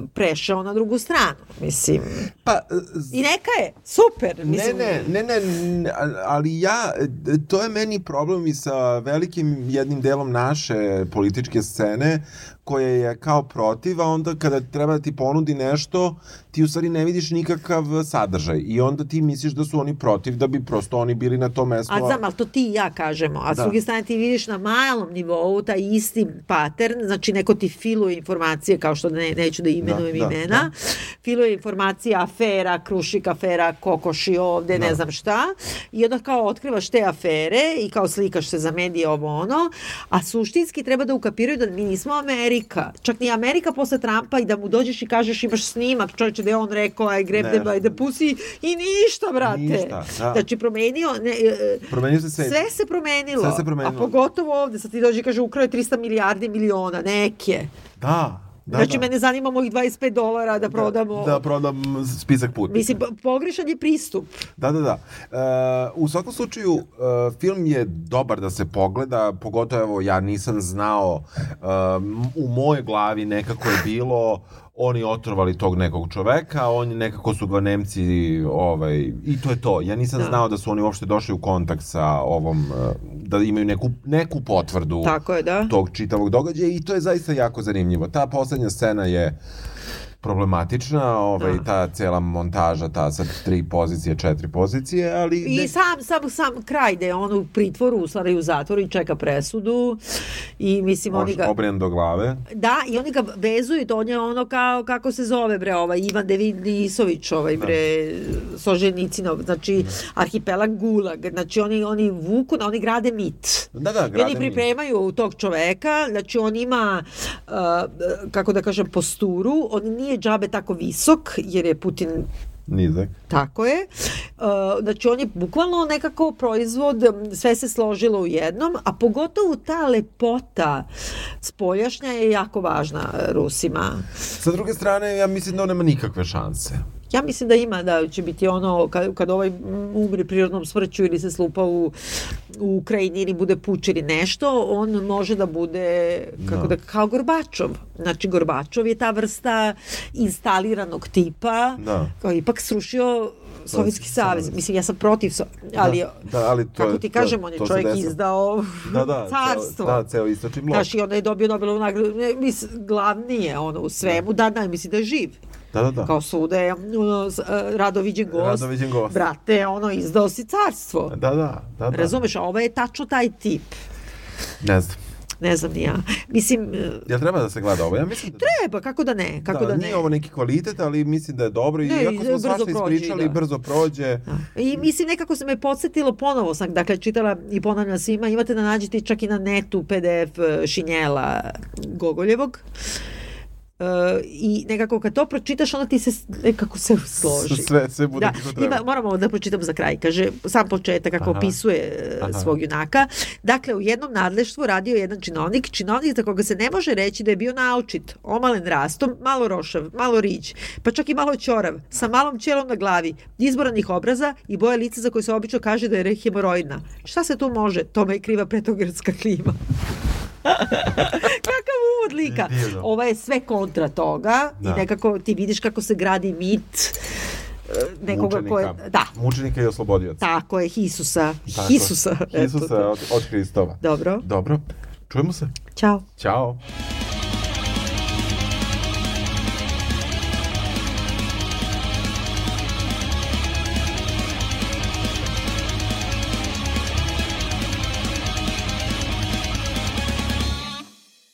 prešao na drugu stranu, mislim. Pa, z- I neka je, super, mislim. ne, ne, ne, ne, ali ja, to je meni problem i sa velikim jednim delom naše političke scene, koje je kao protiv, a onda kada treba da ti ponudi nešto, ti u stvari ne vidiš nikakav sadržaj. I onda ti misliš da su oni protiv, da bi prosto oni bili na tom mestu. A znam, ali to ti i ja kažemo. A s Da. druge strane ti vidiš na malom nivou taj isti pattern, znači neko ti filuje informacije, kao što ne, neću da imenujem Da, da, imena, filuje informacije afera, krušik afera, kokoši ovde, ne Da. znam šta, i onda kao otkrivaš te afere i kao slikaš se za medije ovo ono, a suštinski treba da ukapiraju da mi nismo Amerika. Čak ni Amerika posle Trumpa i da mu dođeš i kažeš imaš snimak, čovječe da je on rekao I grab Ne. them by the pussy i ništa, brate. Ništa, da. Znači promenio, ne, e, Promenio se svet. sve se promenilo. Sve se promenilo. A pogotovo ovde, sad ti dođe i kaže ukrao je 300 milijardi miliona, neke. Da, da, znači, da. mene zanima mojih 25 dolara da prodamo. Da, da prodam spisak putnika. Mislim, po- pogrešan je pristup. Da, da, da. E, u svakom slučaju, e, film je dobar da se pogleda, pogotovo evo, ja nisam znao, e, u mojoj glavi nekako je bilo oni otrovali tog nekog čoveka, oni nekako su ga Nemci, ovaj, i to je to. Ja nisam Da. znao da su oni uopšte došli u kontakt sa ovom, e, da imaju neku, neku potvrdu Tako je, da. tog čitavog događaja i to je zaista jako zanimljivo. Ta poslednja scena je problematična, ovaj, Da. ta cela montaža, ta sa tri pozicije, četiri pozicije, ali... I ne- sam, sam, sam kraj da je on u pritvoru, u stvari u zatvoru i čeka presudu i mislim oni Oš- ga... obrijan do glave. Da, i oni ga vezuju, to on je ono kao, kako se zove bre, ovaj, Ivan Devinisović, ovaj bre, Soženicinov, znači arhipelag Gulag, znači oni, oni vuku, oni grade mit. Da, da, I oni grade mit. pripremaju tog čoveka, znači on ima, uh, kako da kažem, posturu, on nije džabe tako visok, jer je Putin Nizak. Tako je. Uh, znači, on je bukvalno nekako proizvod, sve se složilo u jednom, a pogotovo ta lepota spoljašnja je jako važna Rusima. Sa druge strane, ja mislim da on nema nikakve šanse. Ja mislim da ima da će biti ono kad, kad ovaj umri prirodnom smrću ili se slupa u, u Ukrajini ili bude puč ili nešto, on može da bude kako da, Da. kao Gorbačov. Znači Gorbačov je ta vrsta instaliranog tipa Da. koji je ipak srušio Sovjetski Savez. Mislim, ja sam protiv, so, ali, da, da, ali to kako je- ti to- kažem, on je to čovjek izdao Da, da, carstvo. Ceo, da, ceo istočni blok. Znaš, i onda je dobio Nobelovu nagradu, mislim, glavni je ono u svemu, da, da, mislim da je živ. Da, da, da. Kao svuda je ono, e, rado viđen gost. Rado viđen gost. Brate, ono, izdao si carstvo. Da, da, da, da. Razumeš, a ovo je tačno taj tip. Ne znam. Ne znam ni ja. Mislim, e, Jel treba da se gleda ovo? Ja mislim da treba, kako da ne, kako da, ne. Nije ovo neki kvalitet, ali mislim da je dobro i Ne, iako smo brzo svašta ispričali, da. brzo prođe. Da. I mislim nekako se me podsjetilo ponovo sam dakle čitala i ponavljam svima imate da nađete čak i na netu PDF e, Šinjela Gogoljevog Uh, i nekako kad to pročitaš onda ti se nekako se složi. (laughs) Sve, sve bude Da, ima, moramo da pročitam za kraj. Kaže, sam početak kako Aha. opisuje e, Aha. svog junaka. Dakle, u jednom nadleštvu radio je jedan činovnik, činovnik za koga se ne može reći da je bio naučit, omalen rastom, malo rošav, malo riđ, pa čak i malo ćorav, sa malom ćelom na glavi, izboranih obraza i boje lica za koje se obično kaže da je hemoroidna. Šta se tu može? Tome je kriva pretogradska klima. (laughs) Kakav uvod lika. Divno. Ovo je sve kontra toga Da. i nekako ti vidiš kako se gradi mit e, nekoga. Mučenika. Da, Mučenika i oslobodioca. tako je, Hisusa. Tako. Hisusa. Hisusa od, od Hristova. Dobro, Dobro. Čujemo se. ćao. Ćao.